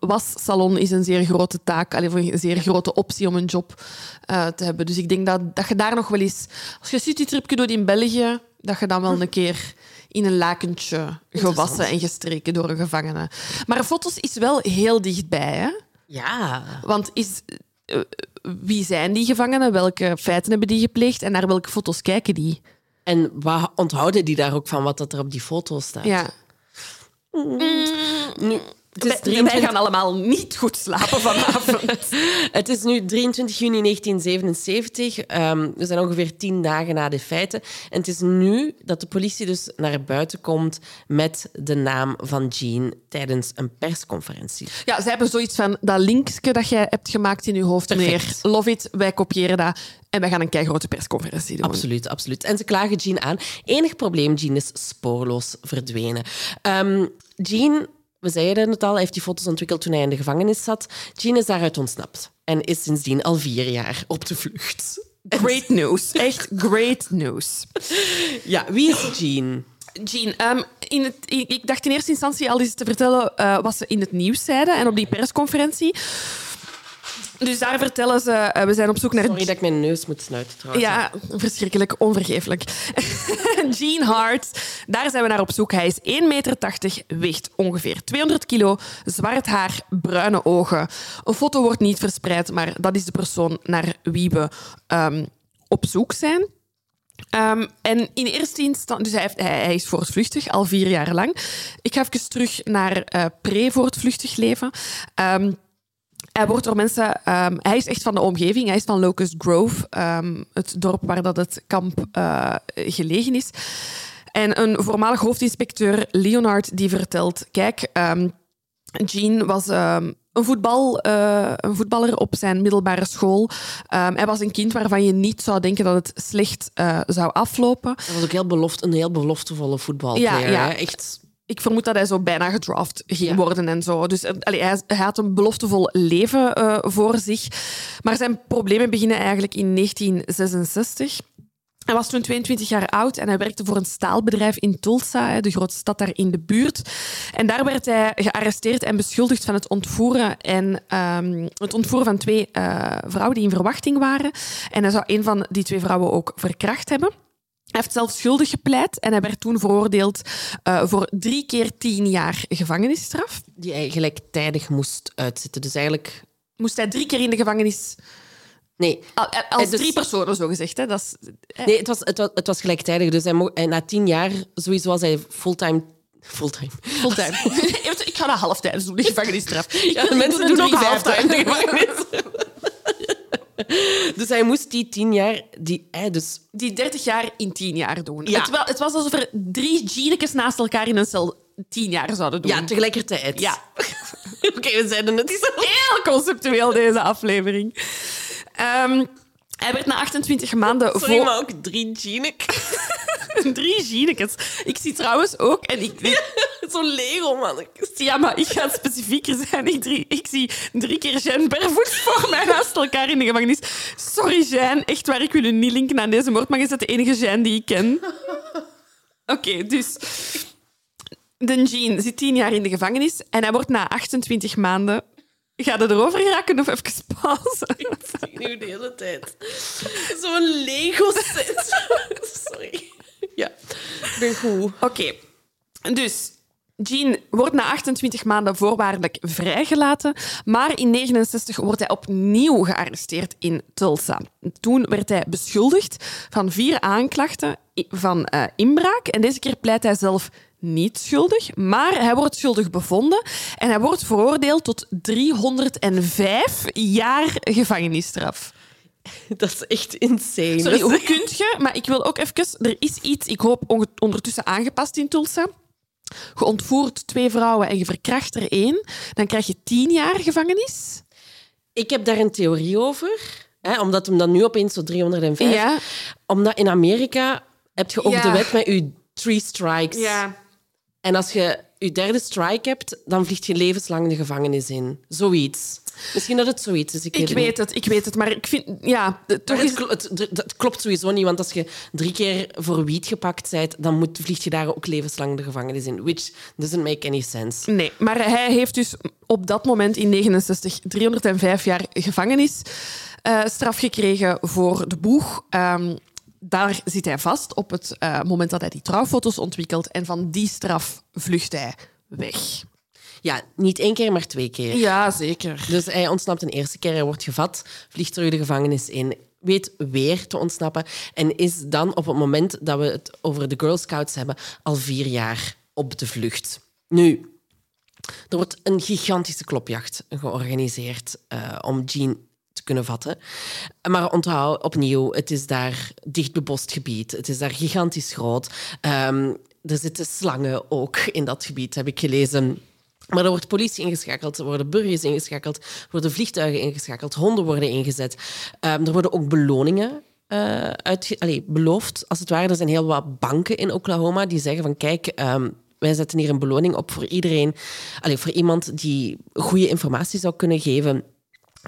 wassalon is een zeer grote taak, alleen een zeer grote optie om een job uh, te hebben. Dus ik denk dat, dat je daar nog wel eens, als je citytripje doet in België, dat je dan wel een keer in een lakentje gewassen en gestreken door een gevangene. Maar foto's is wel heel dichtbij, hè? Ja. Want is, uh, wie zijn die gevangenen? Welke feiten hebben die gepleegd? En naar welke foto's kijken die? En wat onthouden die daar ook van wat dat er op die foto's staat? Ja. Mm. Nu, het is Wij gaan allemaal niet goed slapen vanavond. het is nu 23 juni 1977. Um, we zijn ongeveer tien dagen na de feiten. En het is nu dat de politie dus naar buiten komt met de naam van Jean tijdens een persconferentie. Ja, ze hebben zoiets van dat linkje dat jij hebt gemaakt in je hoofd, meneer. Love it, wij kopiëren dat. En wij gaan een keigrote persconferentie doen. Absoluut, absoluut. En ze klagen Jean aan. Enig probleem, Jean is spoorloos verdwenen. Um, Jean we zeiden het al, hij heeft die foto's ontwikkeld toen hij in de gevangenis zat. Jean is daaruit ontsnapt en is sindsdien al vier jaar op de vlucht. Great news. Echt great news. Ja, wie is Jean? Jean, um, in het, ik dacht in eerste instantie al eens te vertellen uh, wat ze in het nieuws zeiden en op die persconferentie. Dus daar vertellen ze, uh, we zijn op zoek naar... Sorry dat ik mijn neus moet snuiten trouwens. Ja, verschrikkelijk, onvergeeflijk. Gene Hart, daar zijn we naar op zoek. Hij is 1,80 meter, weegt ongeveer 200 kilo, zwart haar, bruine ogen. Een foto wordt niet verspreid, maar dat is de persoon naar wie we um, op zoek zijn. Um, en in eerste instantie, dus hij, heeft, hij, hij, is voortvluchtig, al vier jaar lang. Ik ga even terug naar uh, pre-voortvluchtig leven. Um, hij wordt door mensen... Um, hij is echt van de omgeving. Hij is van Locust Grove, um, het dorp waar dat het kamp uh, gelegen is. En een voormalig hoofdinspecteur, Leonard, die vertelt... Kijk, um, Jean was... een, voetbal, uh, een voetballer op zijn middelbare school. hij was een kind waarvan je niet zou denken dat het slecht uh, zou aflopen. Hij was ook heel beloft, een heel beloftevolle voetballer. Ja, ja. Echt ik vermoed dat hij zo bijna gedraft ging worden en zo. Dus allee, hij, hij, had een beloftevol leven uh, voor zich. Maar zijn problemen beginnen eigenlijk in 1966. Hij was toen 22 jaar oud en hij werkte voor een staalbedrijf in Tulsa, de grootste stad daar in de buurt. En daar werd hij gearresteerd en beschuldigd van het ontvoeren, en, um, het ontvoeren van twee uh, vrouwen die in verwachting waren. En hij zou een van die twee vrouwen ook verkracht hebben. Hij heeft zelf schuldig gepleit en hij werd toen veroordeeld uh, voor drie keer tien jaar gevangenisstraf. Die hij gelijktijdig moest uitzitten. Dus eigenlijk... Moest hij drie keer in de gevangenis... Nee. Als dus... drie personen, zo gezegd. Hè? Dat is... Nee, het was, het, was, het was gelijktijdig. Dus hij mocht, na tien jaar, sowieso was hij fulltime Fulltime. Fulltime. ik ga dat halftijds doen, de gevangenisstraf. Ja, mensen doen ook halftime de gevangenis. dus hij moest die tien jaar... Die, hij dus... die 30 jaar in tien jaar doen. Ja. Het, het was alsof er drie genekes naast elkaar in een cel tien jaar zouden doen. Ja, tegelijkertijd. Ja. Oké, we zeiden het. is heel conceptueel, deze aflevering. Um, hij werd na 28 maanden... Sorry, maar ook drie genekes. drie genekes. Ik zie trouwens ook... En ik, Zo'n Lego, man. Ja, maar ik ga specifieker zijn. Ik, drie, ik zie drie keer Jeanne Bervoet voor mij naast elkaar in de gevangenis. Sorry, Jeanne. Echt waar, ik wil u niet linken aan deze moord, maar je bent de enige Jeanne die ik ken. Oké, dus... De Jean zit tien jaar in de gevangenis en hij wordt na 28 maanden Ga er erover geraken of even pauze? Ik zie nu de hele tijd. Zo'n Lego-set. Sorry. Ja, ik ben goed. Oké. Dus Jean wordt na 28 maanden voorwaardelijk vrijgelaten, maar in 69 wordt hij opnieuw gearresteerd in Tulsa. Toen werd hij beschuldigd van vier aanklachten van uh, inbraak en deze keer pleit hij zelf niet schuldig, maar hij wordt schuldig bevonden en hij wordt veroordeeld tot 305 jaar gevangenisstraf. Dat is echt insane. Sorry, hoe kun je? Maar ik wil ook even... Er is iets, ik hoop ondertussen aangepast in Tulsa. Je ontvoert twee vrouwen en je verkracht er één. Dan krijg je tien jaar gevangenis. Ik heb daar een theorie over. Hè, omdat hem dan nu opeens zo 305... Ja. Omdat in Amerika heb je ook de wet met je three strikes. Ja. En als je je derde strike hebt, dan vliegt je levenslang de gevangenis in. Zoiets. Misschien dat het zoiets is. Ik, Ik weet, het, ik weet het. Maar ik vind... Ja, toch is... het, klo- het, het- het klopt sowieso niet, want als je drie keer voor wiet gepakt bent, dan moet, vlieg je daar ook levenslang de gevangenis in. Which doesn't make any sense. Nee, maar hij heeft dus op dat moment in 69 305 jaar gevangenis eh, straf gekregen voor de boeg. Ehm, daar zit hij vast op het eh, moment dat hij die trouwfoto's ontwikkelt. En van die straf vlucht hij weg. Ja, niet één keer, maar twee keer. Ja, zeker. Dus hij ontsnapt een eerste keer, hij wordt gevat, vliegt terug de gevangenis in, weet weer te ontsnappen en is dan op het moment dat we het over de Girl Scouts hebben al vier jaar op de vlucht. Nu, er wordt een gigantische klopjacht georganiseerd eh, om Jean kunnen vatten. Maar onthoud opnieuw, het is daar dicht bebost gebied. Het is daar gigantisch groot. Ehm, er zitten slangen ook in dat gebied, heb ik gelezen. Maar er wordt politie ingeschakeld, er worden burgers ingeschakeld, er worden vliegtuigen ingeschakeld, honden worden ingezet. Ehm, er worden ook beloningen eh, uitge- allee, beloofd, als het ware. Er zijn heel wat banken in Oklahoma die zeggen van kijk, ehm, wij zetten hier een beloning op voor iedereen, allee, voor iemand die goede informatie zou kunnen geven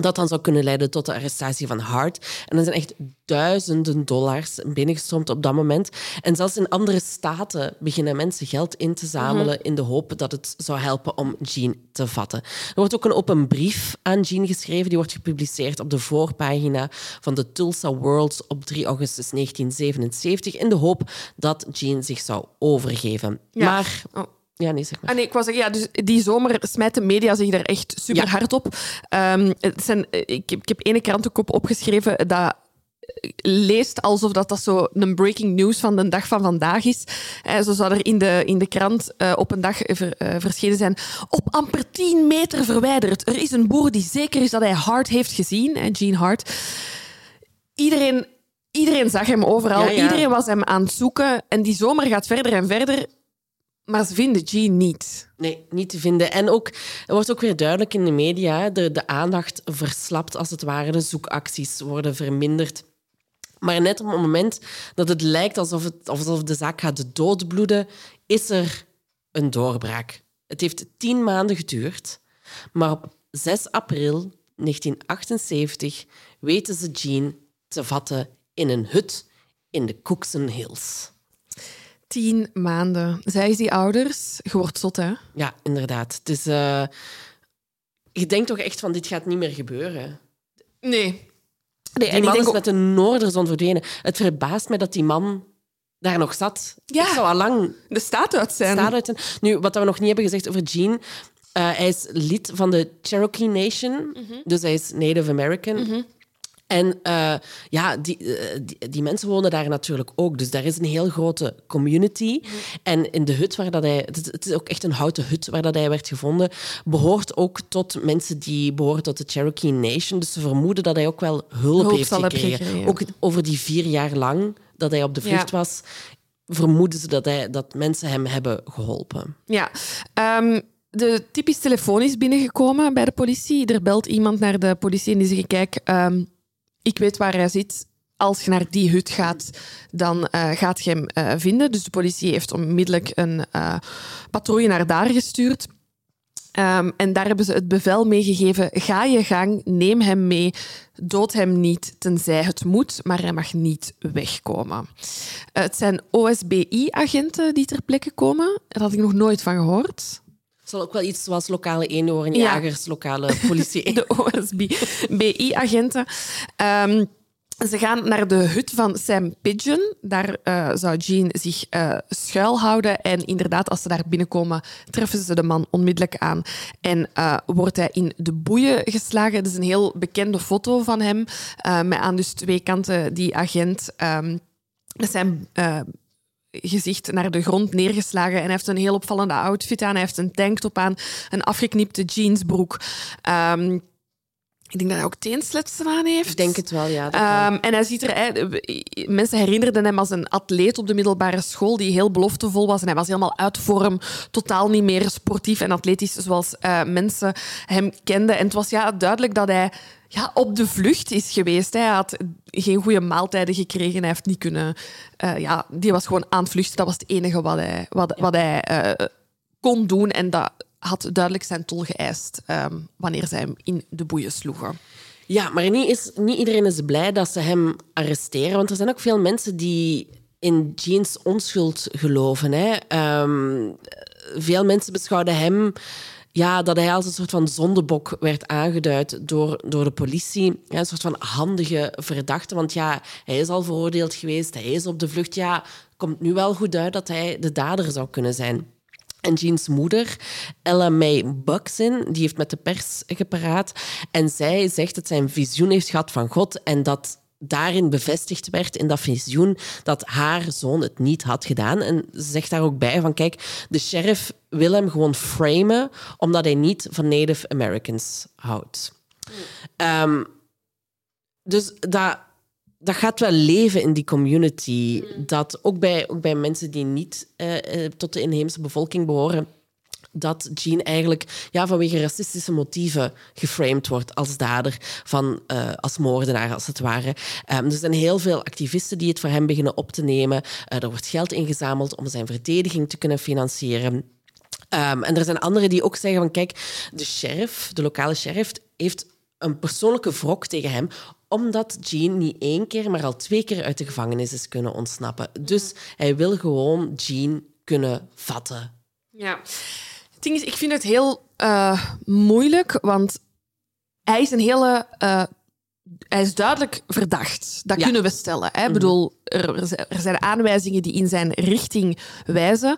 dat dan zou kunnen leiden tot de arrestatie van Hart. En er zijn echt duizenden dollars binnengestroomd op dat moment. En zelfs in andere staten beginnen mensen geld in te zamelen in de hoop dat het zou helpen om Jean te vatten. Er wordt ook een open brief aan Jean geschreven. Die wordt gepubliceerd op de voorpagina van de Tulsa World op 3 augustus 1977 in de hoop dat Jean zich zou overgeven. Ja. Maar... Oh. Ja, nee, zeg maar. Ah, nee, ik zeggen, ja, dus die zomer smijt de media zich daar echt super Ja. hard op. Ehm, het zijn, ik, heb- ik heb ene krantenkop opgeschreven dat leest alsof dat, dat zo een breaking news van de dag van vandaag is. Eh, zo zou er in de, in de krant eh, op een dag ver- eh, verschenen zijn. Op amper 10 meter verwijderd. Er is een boer die zeker is dat hij Hart heeft gezien, hè, Gene Hart. Iedereen, iedereen zag hem overal. Ja, ja. Iedereen was hem aan het zoeken. En die zomer gaat verder en verder. Maar ze vinden Gene niet. Nee, niet te vinden. En ook, wordt ook weer duidelijk in de media, de, de aandacht verslapt als het ware, de zoekacties worden verminderd. Maar net op het moment dat het lijkt alsof, het, alsof de zaak gaat doodbloeden, is er een doorbraak. Het heeft tien maanden geduurd, maar op 6 april 1978 weten ze Jean te vatten in een hut in de Cookson Hills. Tien maanden. Zij is die ouders. Je wordt zot, hè? Ja, inderdaad. Het is, eh, je denkt toch echt van, dit gaat niet meer gebeuren. Nee. Nee, Die man is ook... met de noorderzon verdwenen. Het verbaast mij dat die man daar nog zat. Ja. Ik zou al lang de staat uit zijn. staat uit zijn. Nu, wat we nog niet hebben gezegd over Gene... eh, hij is lid van de Cherokee Nation. Dus hij is Native American. En eh, ja, die, eh, die, die mensen wonen daar natuurlijk ook. Dus daar is een heel grote community. En in de hut waar dat hij... Het is, het is ook echt een houten hut waar dat hij werd gevonden. Behoort ook tot mensen die behoren tot de Cherokee Nation. Dus ze vermoeden dat hij ook wel hulp, Hulp heeft gekregen. Ook over die vier jaar lang dat hij op de vlucht Ja. was... vermoeden ze dat, hij, dat mensen hem hebben geholpen. Ja. Ehm, de typisch telefoon is binnengekomen bij de politie. Er belt iemand naar de politie en die zegt... Kijk, ehm, ik weet waar hij zit. Als je naar die hut gaat, dan eh, gaat je hem eh, vinden. Dus de politie heeft onmiddellijk een eh, patrouille naar daar gestuurd. Ehm, en daar hebben ze het bevel meegegeven. Ga je gang, neem hem mee, dood hem niet, tenzij het moet, maar hij mag niet wegkomen. Het zijn OSBI-agenten die ter plekke komen. Daar had ik nog nooit van gehoord. Het zal ook wel iets zoals lokale eenhoornjagers, lokale politie. De OSBI-agenten. Ehm, ze gaan naar de hut van Sam Pigeon. Daar eh, zou Jean zich eh, schuilhouden. En inderdaad, als ze daar binnenkomen, treffen ze de man onmiddellijk aan. En eh, wordt hij in de boeien geslagen. Dat is een heel bekende foto van hem. met aan dus twee kanten die agent. ehm, met zijn gezicht naar de grond neergeslagen. En hij heeft een heel opvallende outfit aan. Hij heeft een tanktop aan, een afgeknipte jeansbroek. Ehm, ik denk dat hij ook teensletsen aan heeft. Ik denk het wel, ja. Ehm, en hij ziet er, mensen herinnerden hem als een atleet op de middelbare school die heel beloftevol was. En hij was helemaal uit vorm, totaal niet meer sportief en atletisch zoals eh, mensen hem kenden. En het was ja, duidelijk dat hij ja, op de vlucht is geweest. Hij had geen goede maaltijden gekregen. Hij heeft niet kunnen. eh, ja, die was gewoon aan het vluchten. Dat was het enige wat hij, wat, wat hij eh, kon doen. En dat had duidelijk zijn tol geëist ehm, wanneer zij hem in de boeien sloegen. Ja, maar niet, is, niet iedereen is blij dat ze hem arresteren. Want er zijn ook veel mensen die in Jeans onschuld geloven. Hè. Ehm, veel mensen beschouwden hem ja, dat hij als een soort van zondebok werd aangeduid door, door de politie. Een soort van handige verdachte. Want ja, hij is al veroordeeld geweest, hij is op de vlucht. Ja, komt nu wel goed uit dat hij de dader zou kunnen zijn. En Jeans moeder, Ella May Buxton, die heeft met de pers gepraat. En zij zegt dat zij een visioen heeft gehad van God en dat daarin bevestigd werd, in dat visioen, dat haar zoon het niet had gedaan. En ze zegt daar ook bij van, kijk, de sheriff wil hem gewoon framen, omdat hij niet van Native Americans houdt. Ehm, dus dat, dat gaat wel leven in die community. Dat ook bij, ook bij mensen die niet uh, tot de inheemse bevolking behoren, dat Jean eigenlijk ja, vanwege racistische motieven geframed wordt als dader, van, uh, als moordenaar als het ware. Um, er zijn heel veel activisten die het voor hem beginnen op te nemen. Uh, er wordt geld ingezameld om zijn verdediging te kunnen financieren. Um, en er zijn anderen die ook zeggen van kijk, de sheriff, de lokale sheriff, heeft een persoonlijke wrok tegen hem omdat Jean niet één keer, maar al twee keer uit de gevangenis is kunnen ontsnappen. Dus hij wil gewoon Jean kunnen vatten. Ja. Het ding is, ik vind het heel uh, moeilijk, want hij is een hele... Uh, hij is duidelijk verdacht. Dat ja. kunnen we stellen. Hè? Ik mm bedoel, er, er, zijn aanwijzingen die in zijn richting wijzen.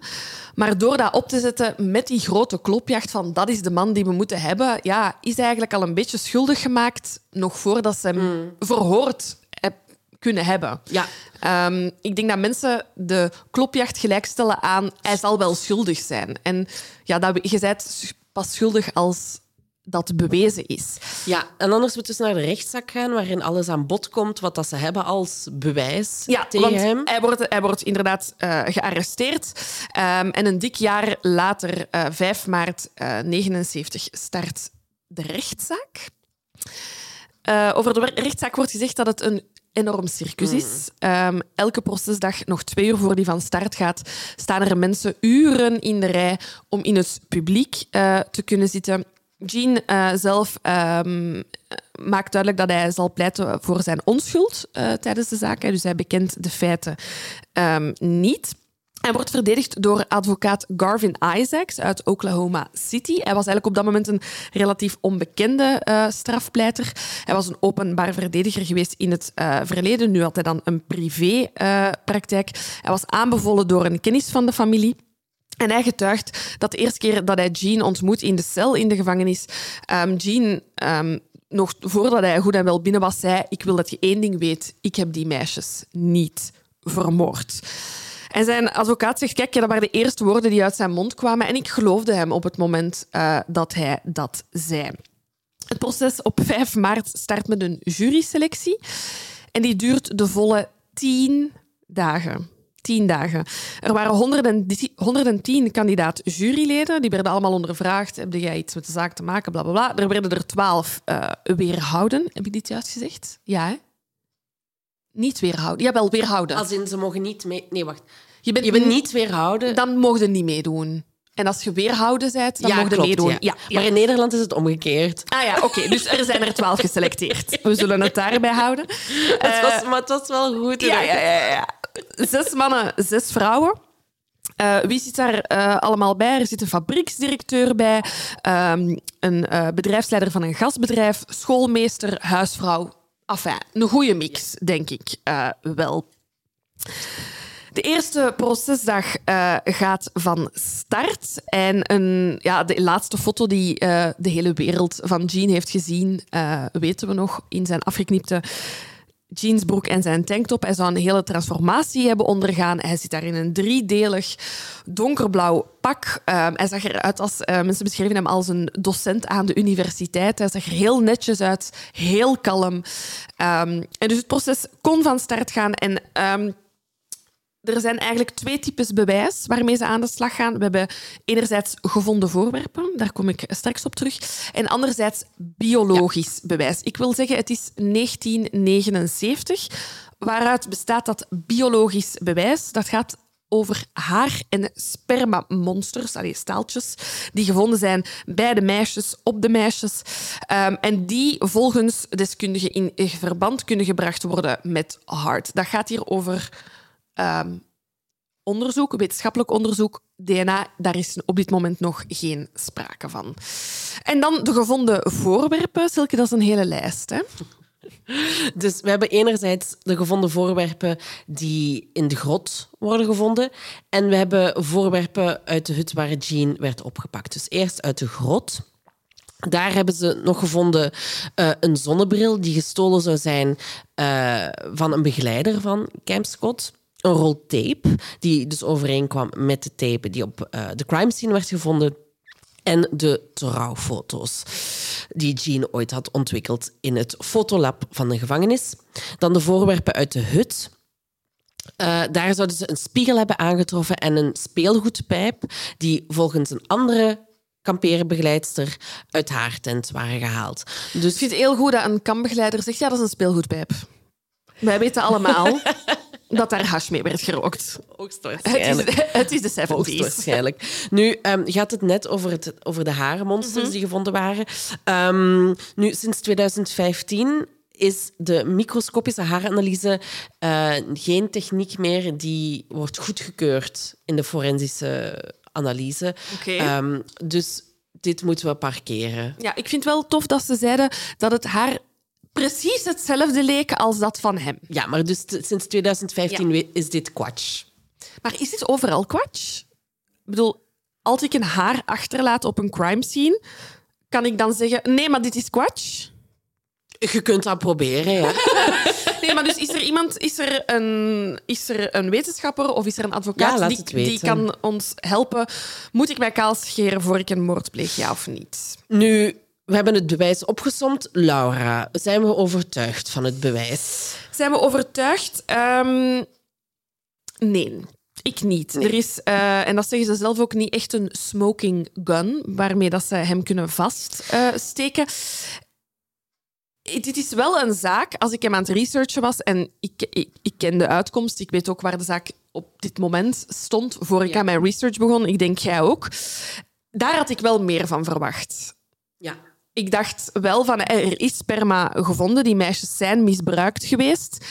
Maar door dat op te zetten met die grote klopjacht van dat is de man die we moeten hebben, ja, is hij eigenlijk al een beetje schuldig gemaakt nog voordat ze hem mm. verhoord kunnen hebben. Ja. Um, ik denk dat mensen de klopjacht gelijkstellen aan hij zal wel schuldig zijn. En ja, dat, je bent pas schuldig als dat bewezen is. Ja, en anders moeten ze naar de rechtszaak gaan waarin alles aan bod komt wat dat ze hebben als bewijs ja, tegen want hem. Hij wordt, hij wordt inderdaad uh, gearresteerd. Um, en een dik jaar later, uh, 5 maart uh, 79, start de rechtszaak. Over de rechtszaak wordt gezegd dat het een enorm circus is. Um, elke procesdag, nog twee uur voor die van start gaat, staan er mensen uren in de rij om in het publiek te kunnen zitten. Jean uh, zelf um, maakt duidelijk dat hij zal pleiten voor zijn onschuld uh, tijdens de zaak. Dus hij bekent de feiten um, niet. Hij wordt verdedigd door advocaat Garvin Isaacs uit Oklahoma City. Hij was eigenlijk op dat moment een relatief onbekende uh, strafpleiter. Hij was een openbaar verdediger geweest in het verleden. Nu had hij dan een privépraktijk. Uh, hij was aanbevolen door een kennis van de familie. En hij getuigt dat de eerste keer dat hij Jean ontmoet in de cel in de gevangenis, um, Jean um, nog voordat hij goed en wel binnen was, zei: Ik wil dat je één ding weet: ik heb die meisjes niet vermoord. En zijn advocaat zegt, kijk, dat waren de eerste woorden die uit zijn mond kwamen. En ik geloofde hem op het moment uh, dat hij dat zei. Het proces op 5 maart start met een juryselectie. En die duurt de volle tien dagen. Tien dagen. Er waren 110, 110 kandidaat juryleden. Die werden allemaal ondervraagd. Heb jij iets met de zaak te maken? Bla, bla, bla. Er werden er twaalf uh, weerhouden. Heb ik dit juist gezegd? Ja, hè? Niet weerhouden. Jawel, weerhouden. Als in, ze mogen niet mee... Nee, wacht. Je bent, je bent niet weerhouden. Dan mogen ze niet meedoen. En als je weerhouden bent, dan ja, mogen je meedoen. Ja. Ja, maar in Nederland is het omgekeerd. Ah ja, oké. Okay. Dus er zijn er twaalf geselecteerd. We zullen het daarbij houden. Het was, maar het was wel goed. Ja, ja, ja, ja. Zes mannen, zes vrouwen. Uh, wie zit daar uh, allemaal bij? Er zit een fabrieksdirecteur bij, um, een uh, bedrijfsleider van een gasbedrijf, schoolmeester, huisvrouw. Enfin, een goede mix, denk ik wel. De eerste procesdag gaat van start. En een, ja, de laatste foto die de hele wereld van Jean heeft gezien, weten we nog, in zijn afgeknipte jeansbroek en zijn tanktop. Hij zou een hele transformatie hebben ondergaan. Hij zit daar in een driedelig donkerblauw pak. Um, hij zag eruit als... Uh, mensen beschreven hem als een docent aan de universiteit. Hij zag er heel netjes uit, heel kalm. Um, en dus het proces kon van start gaan. En... Um, er zijn eigenlijk twee types bewijs waarmee ze aan de slag gaan. We hebben enerzijds gevonden voorwerpen, daar kom ik straks op terug. En anderzijds biologisch ja. bewijs. Ik wil zeggen, het is 1979. Waaruit bestaat dat biologisch bewijs? Dat gaat over haar- en spermamonsters, allee, staaltjes, die gevonden zijn bij de meisjes, op de meisjes. Ehm, en die volgens deskundigen in verband kunnen gebracht worden met HART. Dat gaat hier over ehm, onderzoek, wetenschappelijk onderzoek, DNA. Daar is op dit moment nog geen sprake van. En dan de gevonden voorwerpen. Silke, dat is een hele lijst. Hè? Dus we hebben enerzijds de gevonden voorwerpen die in de grot worden gevonden. En we hebben voorwerpen uit de hut waar Jean werd opgepakt. Dus eerst uit de grot. Daar hebben ze nog gevonden uh, een zonnebril die gestolen zou zijn uh, van een begeleider van Camp Scott. Een rol tape, die dus overeenkwam met de tape die op uh, de crime scene werd gevonden. En de trouwfoto's die Jean ooit had ontwikkeld in het fotolab van de gevangenis. Dan de voorwerpen uit de hut. Uh, daar zouden ze een spiegel hebben aangetroffen en een speelgoedpijp die volgens een andere kamperenbegeleidster uit haar tent waren gehaald. Dus... Ik vind het heel goed dat een kambegeleider zegt, ja, dat is een speelgoedpijp. Wij weten allemaal dat daar hash mee werd gerookt. Hoogstwaarschijnlijk. Het is, het is de 70s. Hoogstwaarschijnlijk. Nu um, gaat het net over, het, over de harenmonsters mm -hmm. die gevonden waren. Um, nu, sinds 2015 is de microscopische haaranalyse uh, geen techniek meer die wordt goedgekeurd in de forensische analyse. Okay. Um, dus dit moeten we parkeren. Ja, ik vind wel tof dat ze zeiden dat het haar precies hetzelfde leek als dat van hem. Ja, maar dus sinds 2015 ja. is dit kwatsch. Maar is dit overal kwatsch? Ik bedoel, als ik een haar achterlaat op een crime scene, kan ik dan zeggen: nee, maar dit is kwatsch? Je kunt dat proberen, ja. nee, maar dus is er iemand, is er een, is er een wetenschapper of is er een advocaat ja, die, die kan ons helpen? Moet ik mij kaal scheren voor ik een moord pleeg, ja of niet? Nu, we hebben het bewijs opgesomd. Laura, zijn we overtuigd van het bewijs? Zijn we overtuigd? Um, nee. Ik niet. Nee. Er is, uh, en dat zeggen ze zelf ook niet, echt een smoking gun waarmee dat ze hem kunnen vaststeken. Uh, dit is wel een zaak, als ik hem aan het researchen was en ik, ik, ik ken de uitkomst, ik weet ook waar de zaak op dit moment stond voor ik ja. aan mijn research begon, ik denk jij ook. Daar had ik wel meer van verwacht. Ja. Ik dacht wel van, er is sperma gevonden, die meisjes zijn misbruikt geweest.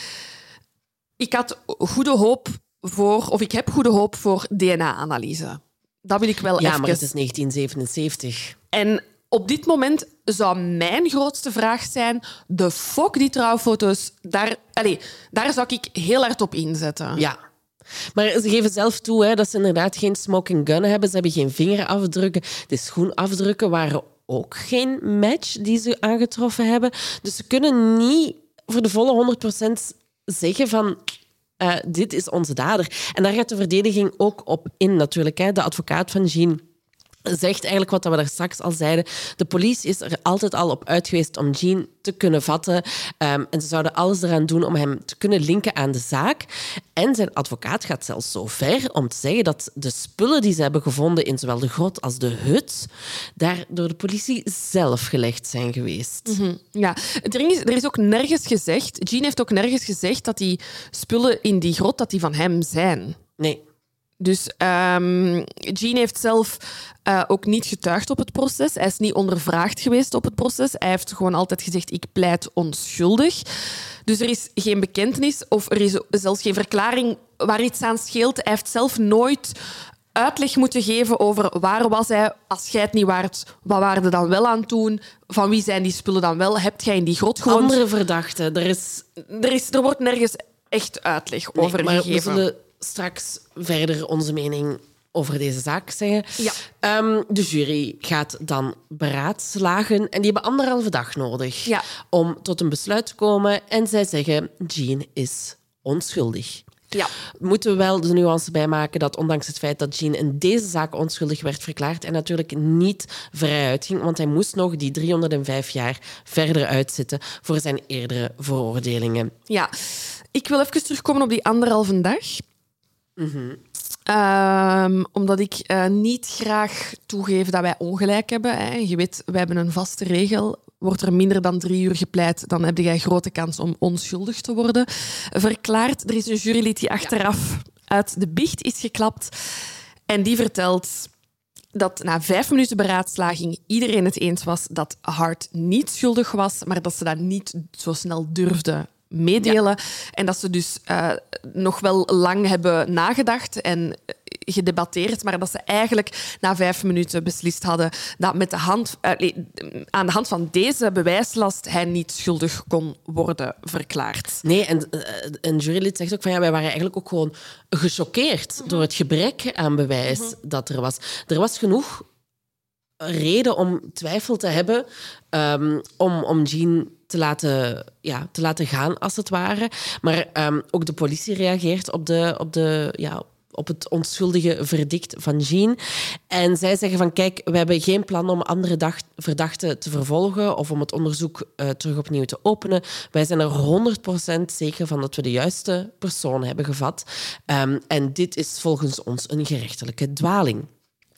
Ik had goede hoop voor, of ik heb goede hoop voor DNA-analyse. Dat wil ik wel ja, even. maar het is 1977. En op dit moment zou mijn grootste vraag zijn: de fok die trouwfoto's, daar, allez, daar zou ik heel hard op inzetten. Ja. Maar ze geven zelf toe hè, dat ze inderdaad geen smoking gun hebben. Ze hebben geen vingerafdrukken. De schoenafdrukken waren ook geen match die ze aangetroffen hebben. Dus ze kunnen niet voor de volle 100% zeggen van uh, dit is onze dader. En daar gaat de verdediging ook op in natuurlijk. De advocaat van Jean zegt eigenlijk wat we daar straks al zeiden. De politie is er altijd al op uit geweest om Jean te kunnen vatten. Um, en ze zouden alles eraan doen om hem te kunnen linken aan de zaak. En zijn advocaat gaat zelfs zo ver om te zeggen dat de spullen die ze hebben gevonden in zowel de grot als de hut, daar door de politie zelf gelegd zijn geweest. Mm -hmm. Ja, er is, er is ook nergens gezegd, Jean heeft ook nergens gezegd dat die spullen in die grot dat die van hem zijn. Nee. Dus um, Jean heeft zelf uh, ook niet getuigd op het proces. Hij is niet ondervraagd geweest op het proces. Hij heeft gewoon altijd gezegd, ik pleit onschuldig. Dus er is geen bekentenis of er is zelfs geen verklaring waar iets aan scheelt. Hij heeft zelf nooit uitleg moeten geven over waar was hij, als jij het niet waard, wat waren er dan wel aan toen, van wie zijn die spullen dan wel, hebt jij in die grot gewoond? Andere verdachten, er is... Er, is, er wordt nergens echt uitleg nee, over maar gegeven. We zullen straks verder onze mening over deze zaak zeggen. Ja. Um, de jury gaat dan beraadslagen en die hebben anderhalve dag nodig ja. om tot een besluit te komen. En zij zeggen, Jean is onschuldig. Ja. Moeten we wel de nuance bij maken dat ondanks het feit dat Jean in deze zaak onschuldig werd verklaard en natuurlijk niet vrij uitging, want hij moest nog die 305 jaar verder uitzitten voor zijn eerdere veroordelingen. Ja, ik wil even terugkomen op die anderhalve dag. Mm -hmm. Um, omdat ik uh, niet graag toegeef dat wij ongelijk hebben. Hè. Je weet, wij hebben een vaste regel. Wordt er minder dan drie uur gepleit, dan heb je grote kans om onschuldig te worden verklaard. Er is een jurylid die achteraf uit de biecht is geklapt. En die vertelt dat na vijf minuten beraadslaging iedereen het eens was dat Hart niet schuldig was, maar dat ze dat niet zo snel durfde meedelen. En dat ze dus uh, nog wel lang hebben nagedacht en gedebatteerd, maar dat ze eigenlijk na vijf minuten beslist hadden dat met de hand, uh, aan de hand van deze bewijslast hij niet schuldig kon worden verklaard. Nee, en een jurylid zegt ook van ja, wij waren eigenlijk ook gewoon gechoqueerd mm -hmm. door het gebrek aan bewijs mm -hmm. dat er was. Er was genoeg reden om twijfel te hebben um, om, om Jean te laten, ja, te laten gaan, als het ware. Maar um, ook de politie reageert op, de, op, de, ja, op het onschuldige verdict van Jean. En zij zeggen van, kijk, we hebben geen plan om andere dag, verdachten te vervolgen of om het onderzoek uh, terug opnieuw te openen. Wij zijn er 100% zeker van dat we de juiste persoon hebben gevat. Um, en dit is volgens ons een gerechtelijke dwaling.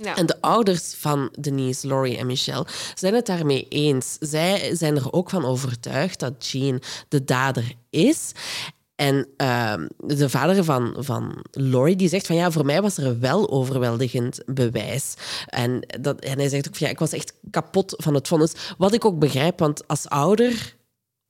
Ja. En de ouders van Denise, Laurie en Michelle zijn het daarmee eens. Zij zijn er ook van overtuigd dat Jean de dader is. En uh, de vader van, van Laurie die zegt van ja, voor mij was er wel overweldigend bewijs. En, dat, en hij zegt ook van ja, ik was echt kapot van het vonnis. Wat ik ook begrijp, want als ouder...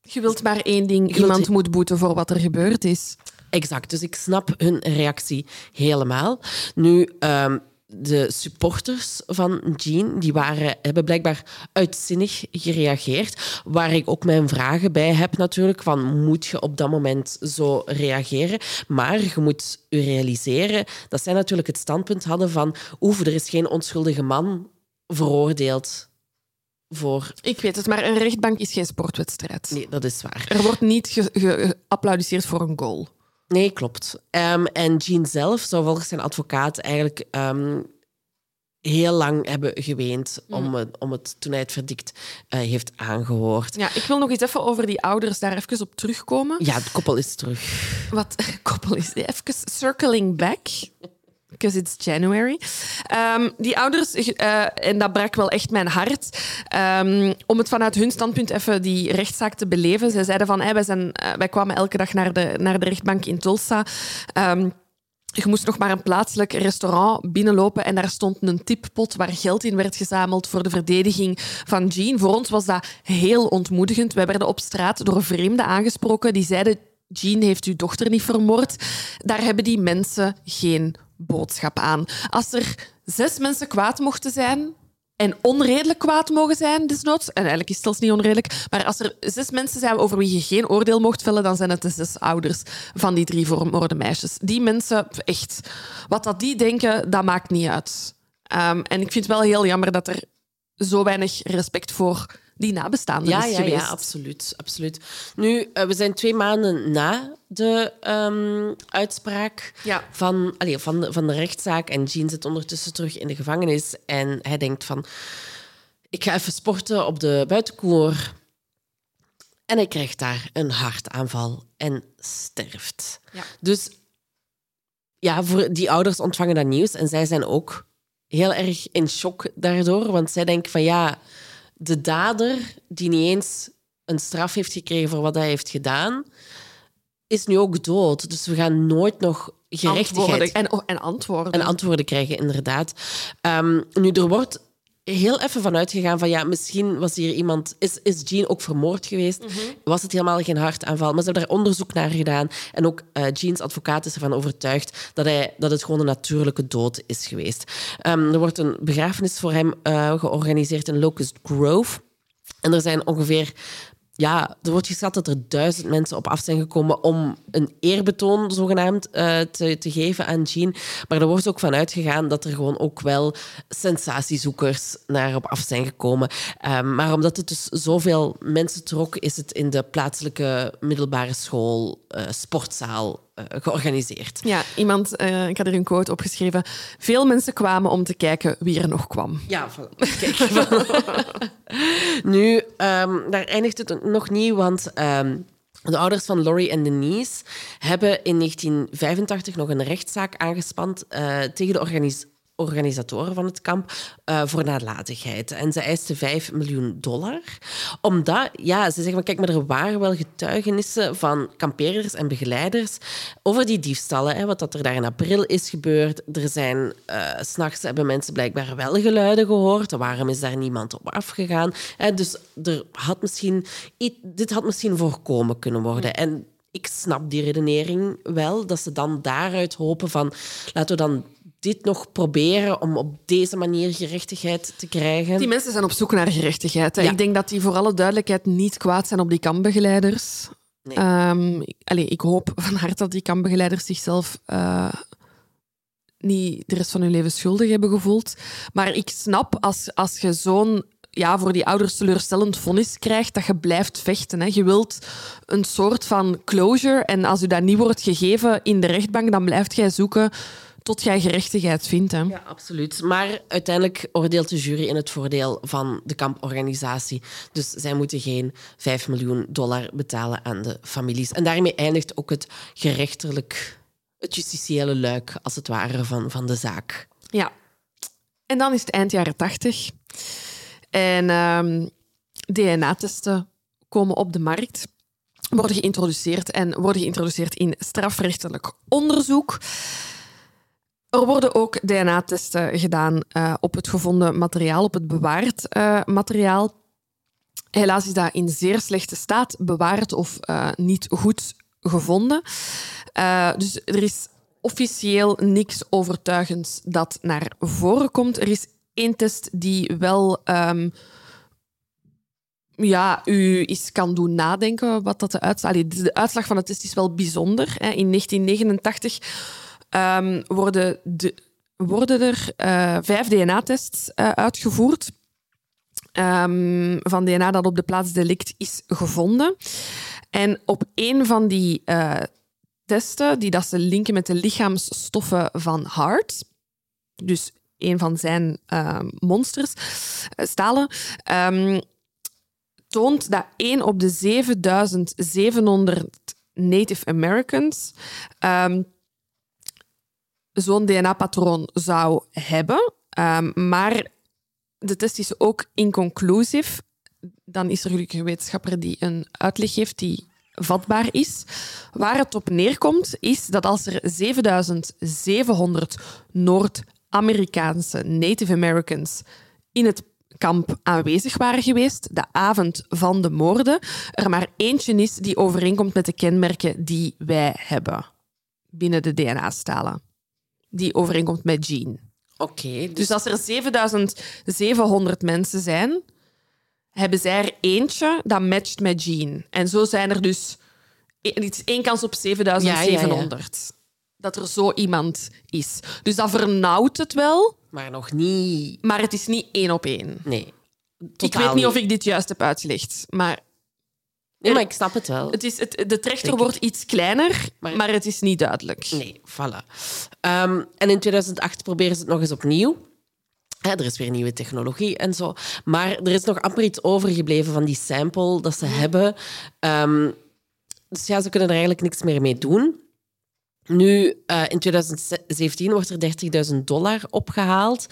Je wilt maar één ding, iemand wilt... moet boeten voor wat er gebeurd is. Exact, dus ik snap hun reactie helemaal. Nu, um, de supporters van Jean die waren, hebben blijkbaar uitzinnig gereageerd. Waar ik ook mijn vragen bij heb natuurlijk. Van, moet je op dat moment zo reageren? Maar je moet je realiseren dat zij natuurlijk het standpunt hadden van... Oef, er is geen onschuldige man veroordeeld voor... Ik weet het, maar een rechtbank is geen sportwedstrijd. Nee, dat is waar. Er wordt niet geapplaudisseerd voor een goal. Nee, klopt. Um, en Jean zelf zou volgens zijn advocaat eigenlijk um, heel lang hebben geweend mm. om, het, om het toen hij het verdikt uh, heeft aangehoord. Ja, ik wil nog eens even over die ouders daar even op terugkomen. Ja, het koppel is terug. Wat koppel is? Even circling back because it's January. Um, die ouders, uh, en dat brak wel echt mijn hart, um, om het vanuit hun standpunt even die rechtszaak te beleven. Zij zeiden van, wij, zijn, uh, wij kwamen elke dag naar de, naar de rechtbank in Tulsa. Um, je moest nog maar een plaatselijk restaurant binnenlopen en daar stond een tippot waar geld in werd gezameld voor de verdediging van Jean. Voor ons was dat heel ontmoedigend. Wij werden op straat door vreemden aangesproken die zeiden Jean heeft uw dochter niet vermoord. Daar hebben die mensen geen boodschap aan. Als er zes mensen kwaad mochten zijn en onredelijk kwaad mogen zijn, desnoods, en eigenlijk is het niet onredelijk, maar als er zes mensen zijn over wie je geen oordeel mocht vellen, dan zijn het de zes ouders van die drie vermoorde meisjes. Die mensen, echt, wat dat die denken, dat maakt niet uit. Um, en ik vind het wel heel jammer dat er zo weinig respect voor die nabestaanden ja, is ja, geweest. Ja, absoluut. absoluut. Nu, uh, we zijn twee maanden na de um, uitspraak ja. van, allee, van, de, van de rechtszaak. En Jean zit ondertussen terug in de gevangenis. En hij denkt van... Ik ga even sporten op de buitenkoer. En hij krijgt daar een hartaanval en sterft. Ja. Dus ja, voor die ouders ontvangen dat nieuws. En zij zijn ook heel erg in shock daardoor. Want zij denken van ja de dader, die niet eens een straf heeft gekregen voor wat hij heeft gedaan, is nu ook dood. Dus we gaan nooit nog gerechtigheid... En, en antwoorden. En antwoorden krijgen, inderdaad. Um, nu, er wordt heel even vanuit gegaan van ja, misschien was hier iemand... Is, is Jean ook vermoord geweest? Mhm. Was het helemaal geen hartaanval? Maar ze hebben daar onderzoek naar gedaan. En ook uh, Jeans advocaat is ervan overtuigd dat, hij, dat het gewoon een natuurlijke dood is geweest. Um, er wordt een begrafenis voor hem uh, georganiseerd in Locust Grove. En er zijn ongeveer ja, er wordt geschat dat er duizend mensen op af zijn gekomen om een eerbetoon zogenaamd uh, te, te geven aan Jean. Maar er wordt ook van uitgegaan dat er gewoon ook wel sensatiezoekers naar op af zijn gekomen. Um, maar omdat het dus zoveel mensen trok, is het in de plaatselijke middelbare school uh, sportzaal georganiseerd. Ja, iemand, uh, ik had er een quote opgeschreven. Veel mensen kwamen om te kijken wie er nog kwam. Ja, kijk. nu, um, daar eindigt het nog niet, want um, de ouders van Laurie en Denise hebben in 1985 nog een rechtszaak aangespand uh, tegen de organisatie organisatoren van het kamp, uh, voor nalatigheid. En ze eisten 5 miljoen dollar. Omdat, ja, ze zeggen van kijk, maar er waren wel getuigenissen van kampeerders en begeleiders over die diefstallen. Hè, wat dat er daar in april is gebeurd. Er zijn, uh, s'nachts hebben mensen blijkbaar wel geluiden gehoord. Waarom is daar niemand op afgegaan? Hè, dus er had misschien, dit had misschien voorkomen kunnen worden. En ik snap die redenering wel, dat ze dan daaruit hopen van laten we dan dit nog proberen om op deze manier gerechtigheid te krijgen. Die mensen zijn op zoek naar gerechtigheid. Ik denk dat die voor alle duidelijkheid niet kwaad zijn op die kampbegeleiders. Nee. Um, ik hoop van harte dat die kampbegeleiders zichzelf uh, niet de rest van hun leven schuldig hebben gevoeld. Maar ik snap als, als je zo'n ja, voor die ouders teleurstellend vonnis krijgt, dat je blijft vechten. Hè. Je wilt een soort van closure. En als u dat niet wordt gegeven in de rechtbank, dan blijft jij zoeken tot jij gerechtigheid vindt. Hè. Ja, absoluut. Maar uiteindelijk oordeelt de jury in het voordeel van de kamporganisatie. Dus zij moeten geen 5 miljoen dollar betalen aan de families. En daarmee eindigt ook het gerechtelijk, het justitiële luik, als het ware, van, van de zaak. Ja. En dan is het eind jaren 80. En um, DNA-testen komen op de markt, worden geïntroduceerd en worden geïntroduceerd in strafrechtelijk onderzoek. Er worden ook DNA-testen gedaan uh, op het gevonden materiaal, op het bewaard uh, materiaal. Helaas is dat in zeer slechte staat bewaard of uh, niet goed gevonden. dus er is officieel niks overtuigends dat naar voren komt. Er is één test die wel um, ja, u eens kan doen nadenken wat dat de uitslag... de uitslag van de test is wel bijzonder. Hè. In 1989 ehm, worden, de, worden er uh, vijf DNA-tests uh, uitgevoerd. Um, van DNA dat op de plaats delict is gevonden. En op een van die uh, testen, die dat ze linken met de lichaamsstoffen van Hart, dus een van zijn uh, monsters, stalen, toont dat 1 op de 7700 Native Americans zo'n DNA-patroon zou hebben. Um, maar de test is ook inconclusief. Dan is er gelukkig een wetenschapper die een uitleg geeft die vatbaar is. Waar het op neerkomt, is dat als er 7700 Noord- Amerikaanse Native Americans in het kamp aanwezig waren geweest, de avond van de moorden, er maar eentje is die overeenkomt met de kenmerken die wij hebben binnen de DNA-stalen. Die overeenkomt met Jean. Oké. dus... dus als er 7700 mensen zijn, hebben zij er eentje dat matcht met Jean. En zo zijn er dus... Het is één kans op 7700 dat er zo iemand is. Dus dat vernauwt het wel. Maar nog niet... Maar het is niet één op één. Nee. Ik weet niet of ik dit juist heb uitgelegd, maar... Nee, maar ik snap het wel. Het is, het, de trechter wordt iets kleiner, maar, het is niet duidelijk. Nee, voilà. Um, en in 2008 proberen ze het nog eens opnieuw. er is weer nieuwe technologie en zo. Maar er is nog amper iets overgebleven van die sample dat ze hebben. Um, dus ja, ze kunnen er eigenlijk niks meer mee doen. Nu, uh, in 2017 wordt er 30.000 dollar opgehaald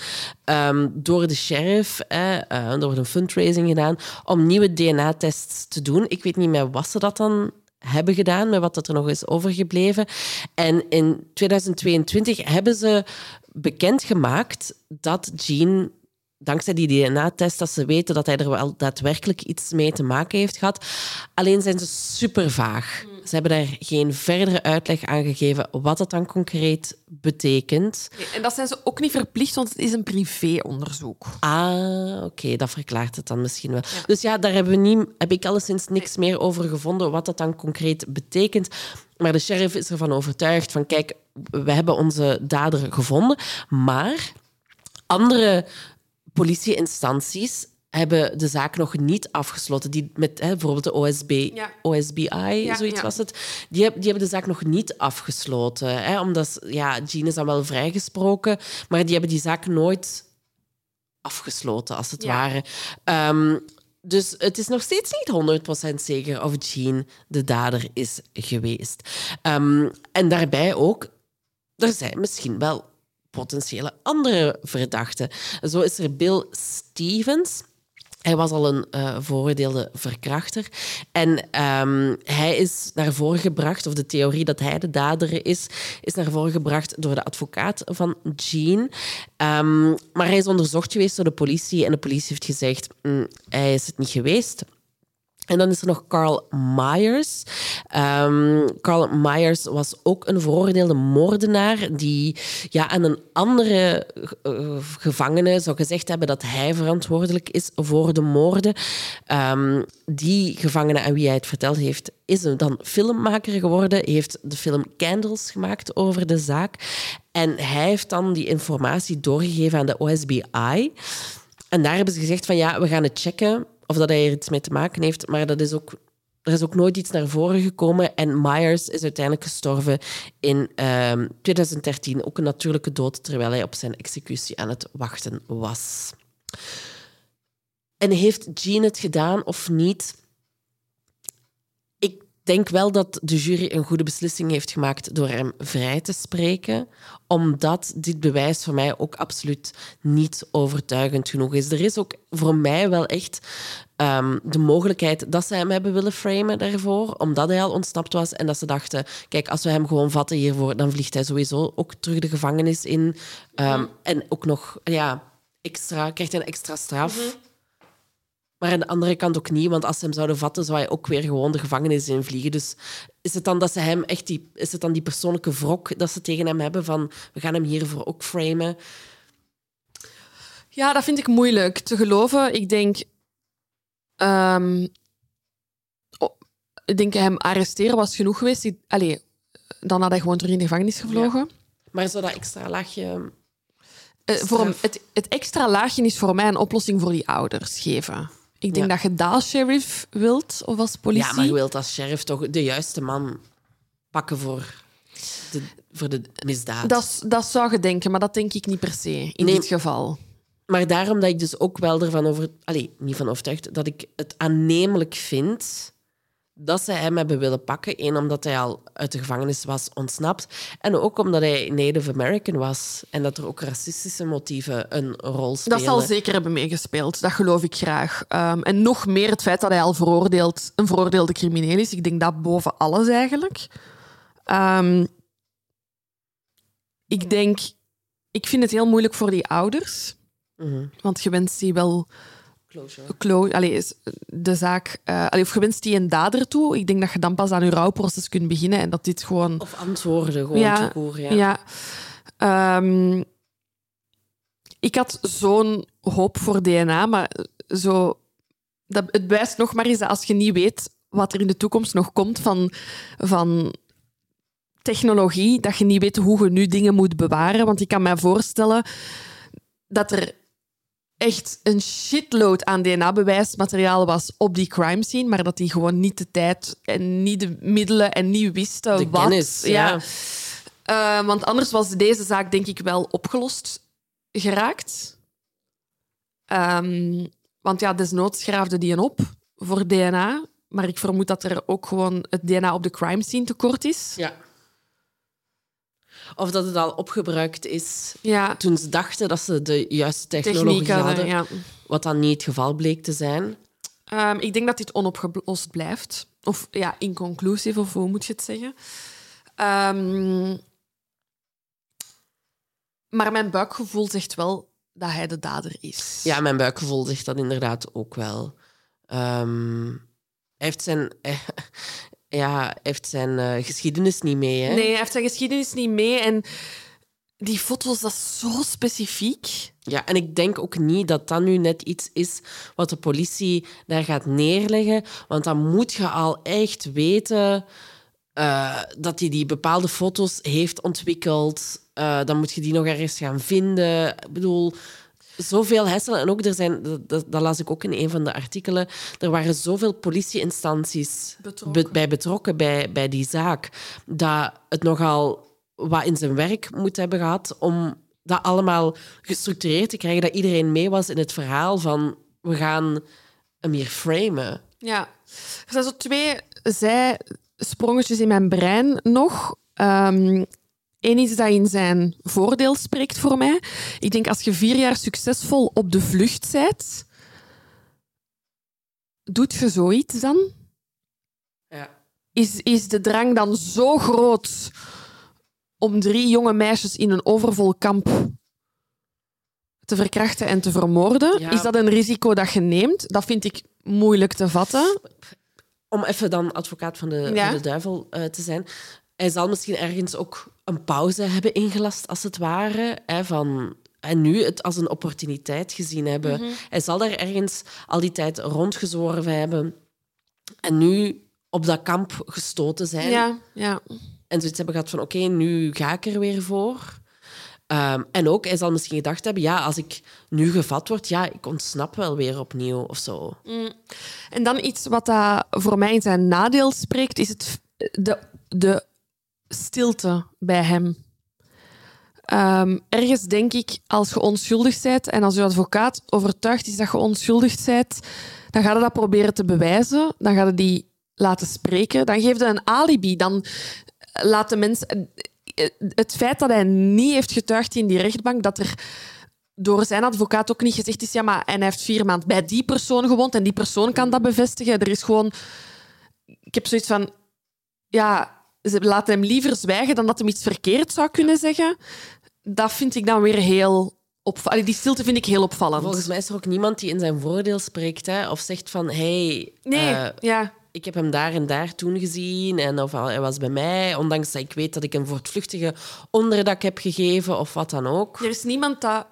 um, door de sheriff. Eh, uh, er wordt een fundraising gedaan om nieuwe DNA-tests te doen. Ik weet niet meer wat ze dat dan hebben gedaan, met wat dat er nog is overgebleven. En in 2022 hebben ze bekendgemaakt dat Gene dankzij die DNA-test, dat ze weten dat hij er wel daadwerkelijk iets mee te maken heeft gehad. Alleen zijn ze super vaag. Ze hebben daar geen verdere uitleg aan gegeven wat dat dan concreet betekent. en dat zijn ze ook niet verplicht, want het is een privéonderzoek. Ah, oké, dat verklaart het dan misschien wel. Dus ja, daar hebben we niet, heb ik alleszins niks meer over gevonden wat dat dan concreet betekent. Maar de sheriff is ervan overtuigd van, kijk, we hebben onze dader gevonden, maar andere politieinstanties hebben de zaak nog niet afgesloten. Die met hè, bijvoorbeeld de OSB, OSBI, zoiets was het. Die, die hebben de zaak nog niet afgesloten. Hè, omdat, ja, Jean is dan wel vrijgesproken, maar die hebben die zaak nooit afgesloten, als het ware. Ehm, dus het is nog steeds niet 100% zeker of Jean de dader is geweest. Um, en daarbij ook, er zijn misschien wel potentiële andere verdachten. Zo is er Bill Stevens. Hij was al een uh, verkrachter. En ehm, hij is naar voren gebracht, of de theorie dat hij de dader is, is naar voren gebracht door de advocaat van Jean. Ehm, maar hij is onderzocht geweest door de politie en de politie heeft gezegd, mm, hij is het niet geweest. En dan is er nog Carl Myers. Carl Myers was ook een veroordeelde moordenaar die ja, aan een andere uh, gevangene zou gezegd hebben dat hij verantwoordelijk is voor de moorden. Um, die gevangene aan wie hij het verteld heeft, is dan filmmaker geworden, heeft de film Candles gemaakt over de zaak. En hij heeft dan die informatie doorgegeven aan de OSBI. En daar hebben ze gezegd van ja, we gaan het checken of dat hij er iets mee te maken heeft. Maar dat is ook, er is ook nooit iets naar voren gekomen. En Myers is uiteindelijk gestorven in 2013. Ehm, ook een natuurlijke dood, terwijl hij op zijn executie aan het wachten was. En heeft Jean het gedaan of niet? Ik denk wel dat de jury een goede beslissing heeft gemaakt door hem vrij te spreken, omdat dit bewijs voor mij ook absoluut niet overtuigend genoeg is. Er is ook voor mij wel echt um, de mogelijkheid dat ze hem hebben willen framen daarvoor, omdat hij al ontsnapt was en dat ze dachten, kijk, als we hem gewoon vatten hiervoor, dan vliegt hij sowieso ook terug de gevangenis in. Um, En ook nog, ja, extra, krijgt hij een extra straf. Mm -hmm. Maar aan de andere kant ook niet, want als ze hem zouden vatten, zou hij ook weer gewoon de gevangenis in vliegen. Dus is het dan dat ze hem echt die, is het dan die persoonlijke wrok dat ze tegen hem hebben van we gaan hem hiervoor ook framen? Ja, dat vind ik moeilijk te geloven. Ik denk, um, oh, ik denk hem arresteren was genoeg geweest. Allee, dan had hij gewoon terug in de gevangenis gevlogen. Ja. Maar zou dat extra laagje. Uh, voor hem, het, het extra laagje is voor mij een oplossing voor die ouders geven. Ik denk ja. dat je daar sheriff wilt of als politie. Ja, maar je wilt als sheriff toch de juiste man pakken voor de, voor de misdaad. Dat, dat zou je denken, maar dat denk ik niet per se in nee, dit geval. Maar daarom dat ik dus ook wel ervan over... Allee, niet van overtuigd, dat ik het aannemelijk vind dat ze hem hebben willen pakken. Eén, omdat hij al uit de gevangenis was ontsnapt. En ook omdat hij Native American was. En dat er ook racistische motieven een rol spelen. Dat zal zeker hebben meegespeeld. Dat geloof ik graag. Um, en nog meer het feit dat hij al veroordeeld, een veroordeelde crimineel is. Ik denk dat boven alles eigenlijk. Um, ik denk... Ik vind het heel moeilijk voor die ouders. Mm -hmm. Want je wenst die wel closure. de zaak, uh, allee, of je wenst die een dader toe. Ik denk dat je dan pas aan je rouwproces kunt beginnen en dat dit gewoon. Of antwoorden gewoon ja, te horen, ja. ja. Um, ik had zo'n hoop voor DNA, maar zo, dat, het wijst nog maar eens dat als je niet weet wat er in de toekomst nog komt van, van technologie, dat je niet weet hoe je nu dingen moet bewaren. Want ik kan me voorstellen dat er echt een shitload aan DNA-bewijsmateriaal was op die crime scene, maar dat die gewoon niet de tijd en niet de middelen en niet wisten de wat. Kennis, ja. ja. Uh, want anders was deze zaak denk ik wel opgelost geraakt. Um, want ja, desnoods schraafde die een op voor DNA. Maar ik vermoed dat er ook gewoon het DNA op de crime scene tekort is. Ja. Of dat het al opgebruikt is ja. toen ze dachten dat ze de juiste technologie Techniek hadden. Ja. Wat dan niet het geval bleek te zijn. Um, ik denk dat dit onopgelost blijft. Of ja, inconclusief, of hoe moet je het zeggen? Um, maar mijn buikgevoel zegt wel dat hij de dader is. Ja, mijn buikgevoel zegt dat inderdaad ook wel. Um, hij heeft zijn, ja, heeft zijn uh, geschiedenis niet mee. Hè? Nee, hij heeft zijn geschiedenis niet mee. En die foto's, dat is zo specifiek. Ja, en ik denk ook niet dat dat nu net iets is wat de politie daar gaat neerleggen. Want dan moet je al echt weten uh, dat hij die bepaalde foto's heeft ontwikkeld. Uh, dan moet je die nog ergens gaan vinden. Ik bedoel, zoveel hersenen. En ook, er zijn, dat, dat, las ik ook in een van de artikelen, er waren zoveel politieinstanties betrokken. bij betrokken bij, bij die zaak, dat het nogal wat in zijn werk moet hebben gehad om dat allemaal gestructureerd te krijgen, dat iedereen mee was in het verhaal van we gaan hem hier framen. Ja, er zijn zo twee zijsprongetjes in mijn brein nog. Um, één iets dat in zijn voordeel spreekt voor mij. Ik denk als je vier jaar succesvol op de vlucht bent, doet je zoiets dan? Ja. Is, is de drang dan zo groot om drie jonge meisjes in een overvol kamp te verkrachten en te vermoorden? Ja. Is dat een risico dat je neemt? Dat vind ik moeilijk te vatten. Om even dan advocaat van de, Ja. van de duivel eh, te zijn. Hij zal misschien ergens ook een pauze hebben ingelast, als het ware. Hè, van, en nu het als een opportuniteit gezien hebben. Mhm. Hij zal daar ergens al die tijd rondgezworven hebben. En nu op dat kamp gestoten zijn. Ja, ja. En zoiets hebben gehad van, oké, nu ga ik er weer voor. Ehm, en ook, hij zal misschien gedacht hebben, ja, als ik nu gevat word, ja, ik ontsnap wel weer opnieuw of zo. En dan iets wat dat voor mij in zijn nadeel spreekt, is het, de, de stilte bij hem. Ehm, ergens denk ik, als je onschuldig bent en als je advocaat overtuigd is dat je onschuldig bent, dan ga je dat proberen te bewijzen. Dan ga je die laten spreken. Dan geef je een alibi. Dan laat de mensen... Het feit dat hij niet heeft getuigd in die rechtbank, dat er door zijn advocaat ook niet gezegd is, ja, maar en hij heeft vier maanden bij die persoon gewoond en die persoon kan dat bevestigen. Er is gewoon... Ik heb zoiets van... Ja, ze laten hem liever zwijgen dan dat hij iets verkeerd zou kunnen zeggen. Dat vind ik dan weer heel... Opvallend. Die stilte vind ik heel opvallend. Volgens mij is er ook niemand die in zijn voordeel spreekt, hè, of zegt van, hey, Nee, eh, ja. ik heb hem daar en daar toen gezien, en of hij was bij mij, ondanks dat ik weet dat ik hem voortvluchtige onderdak heb gegeven, of wat dan ook. Er is niemand dat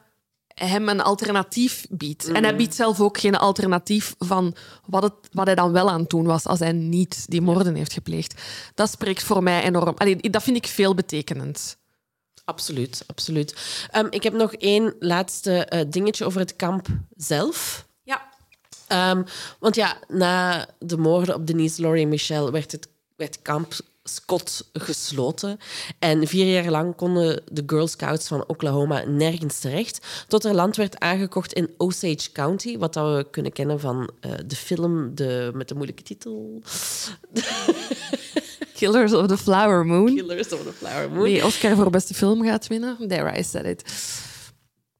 hem een alternatief biedt. En hij biedt zelf ook geen alternatief van wat, het, wat hij dan wel aan het doen was als hij niet die moorden heeft gepleegd. Dat spreekt voor mij enorm. Allee, dat vind ik veelbetekenend. Absoluut, absoluut. Ehm, ik heb nog één laatste eh, dingetje over het kamp zelf. Ja. Ehm, want ja, na de moorden op Denise, Laurie en Michelle werd het werd kamp Scott gesloten. En vier jaar lang konden de Girl Scouts van Oklahoma nergens terecht. Tot er land werd aangekocht in Osage County, wat dat we kunnen kennen van eh, de film de, met de moeilijke titel Killers of the Flower Moon. Killers of the Flower Moon. Die Oscar voor beste film gaat winnen. There, I said it.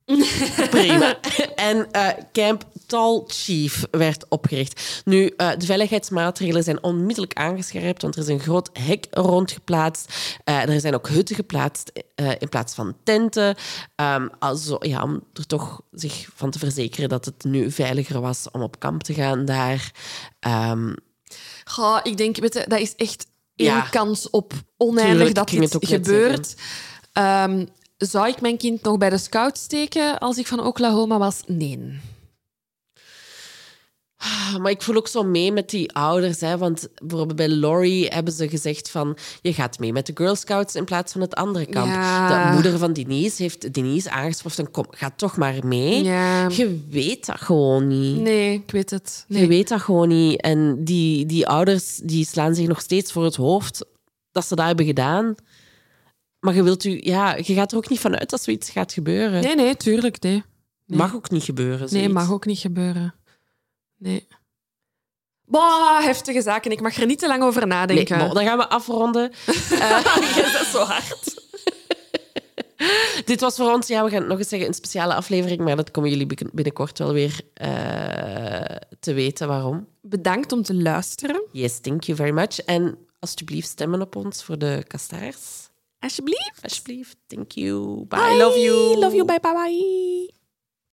Prima. en eh, Camp Tall Chief werd opgericht. Nu, eh, de veiligheidsmaatregelen zijn onmiddellijk aangescherpt, want er is een groot hek rondgeplaatst. Eh, er zijn ook hutten geplaatst in plaats van tenten. Ehm, also, ja, om er toch zich van te verzekeren dat het nu veiliger was om op kamp te gaan daar. Goh, ik denk, je, dat is echt één Ja. kans op oneindig Tuurlijk, dat dit gebeurt. Ehm, zou ik mijn kind nog bij de scouts steken als ik van Oklahoma was? Nee. Maar ik voel ook zo mee met die ouders. Hè, want bijvoorbeeld bij Laurie hebben ze gezegd van... Je gaat mee met de Girl Scouts in plaats van het andere kamp. Ja. De moeder van Denise heeft Denise aangesproken. Kom, ga toch maar mee. Ja. Je weet dat gewoon niet. Nee, ik weet het. Je weet dat gewoon niet. En die, die ouders die slaan zich nog steeds voor het hoofd dat ze dat hebben gedaan. Maar je, wilt u, ja, je gaat er ook niet vanuit dat zoiets gaat gebeuren. nee, nee, tuurlijk, nee. nee. Mag ook niet gebeuren. Nee, zoiets. mag ook niet gebeuren. Nee. Bah, heftige zaken. Ik mag er niet te lang over Nee, nadenken. maar dan gaan we afronden. Je bent zo hard. Dit was voor ons, ja, we gaan het nog eens zeggen, een speciale aflevering, maar dat komen jullie bin- binnenkort wel weer eh, te weten waarom. Bedankt om te luisteren. Yes, thank you very much. En alsjeblieft stemmen op ons voor de kastaars. Alsjeblieft. Alsjeblieft, thank you. Bye, I love you. Love you. Bye, bye, bye.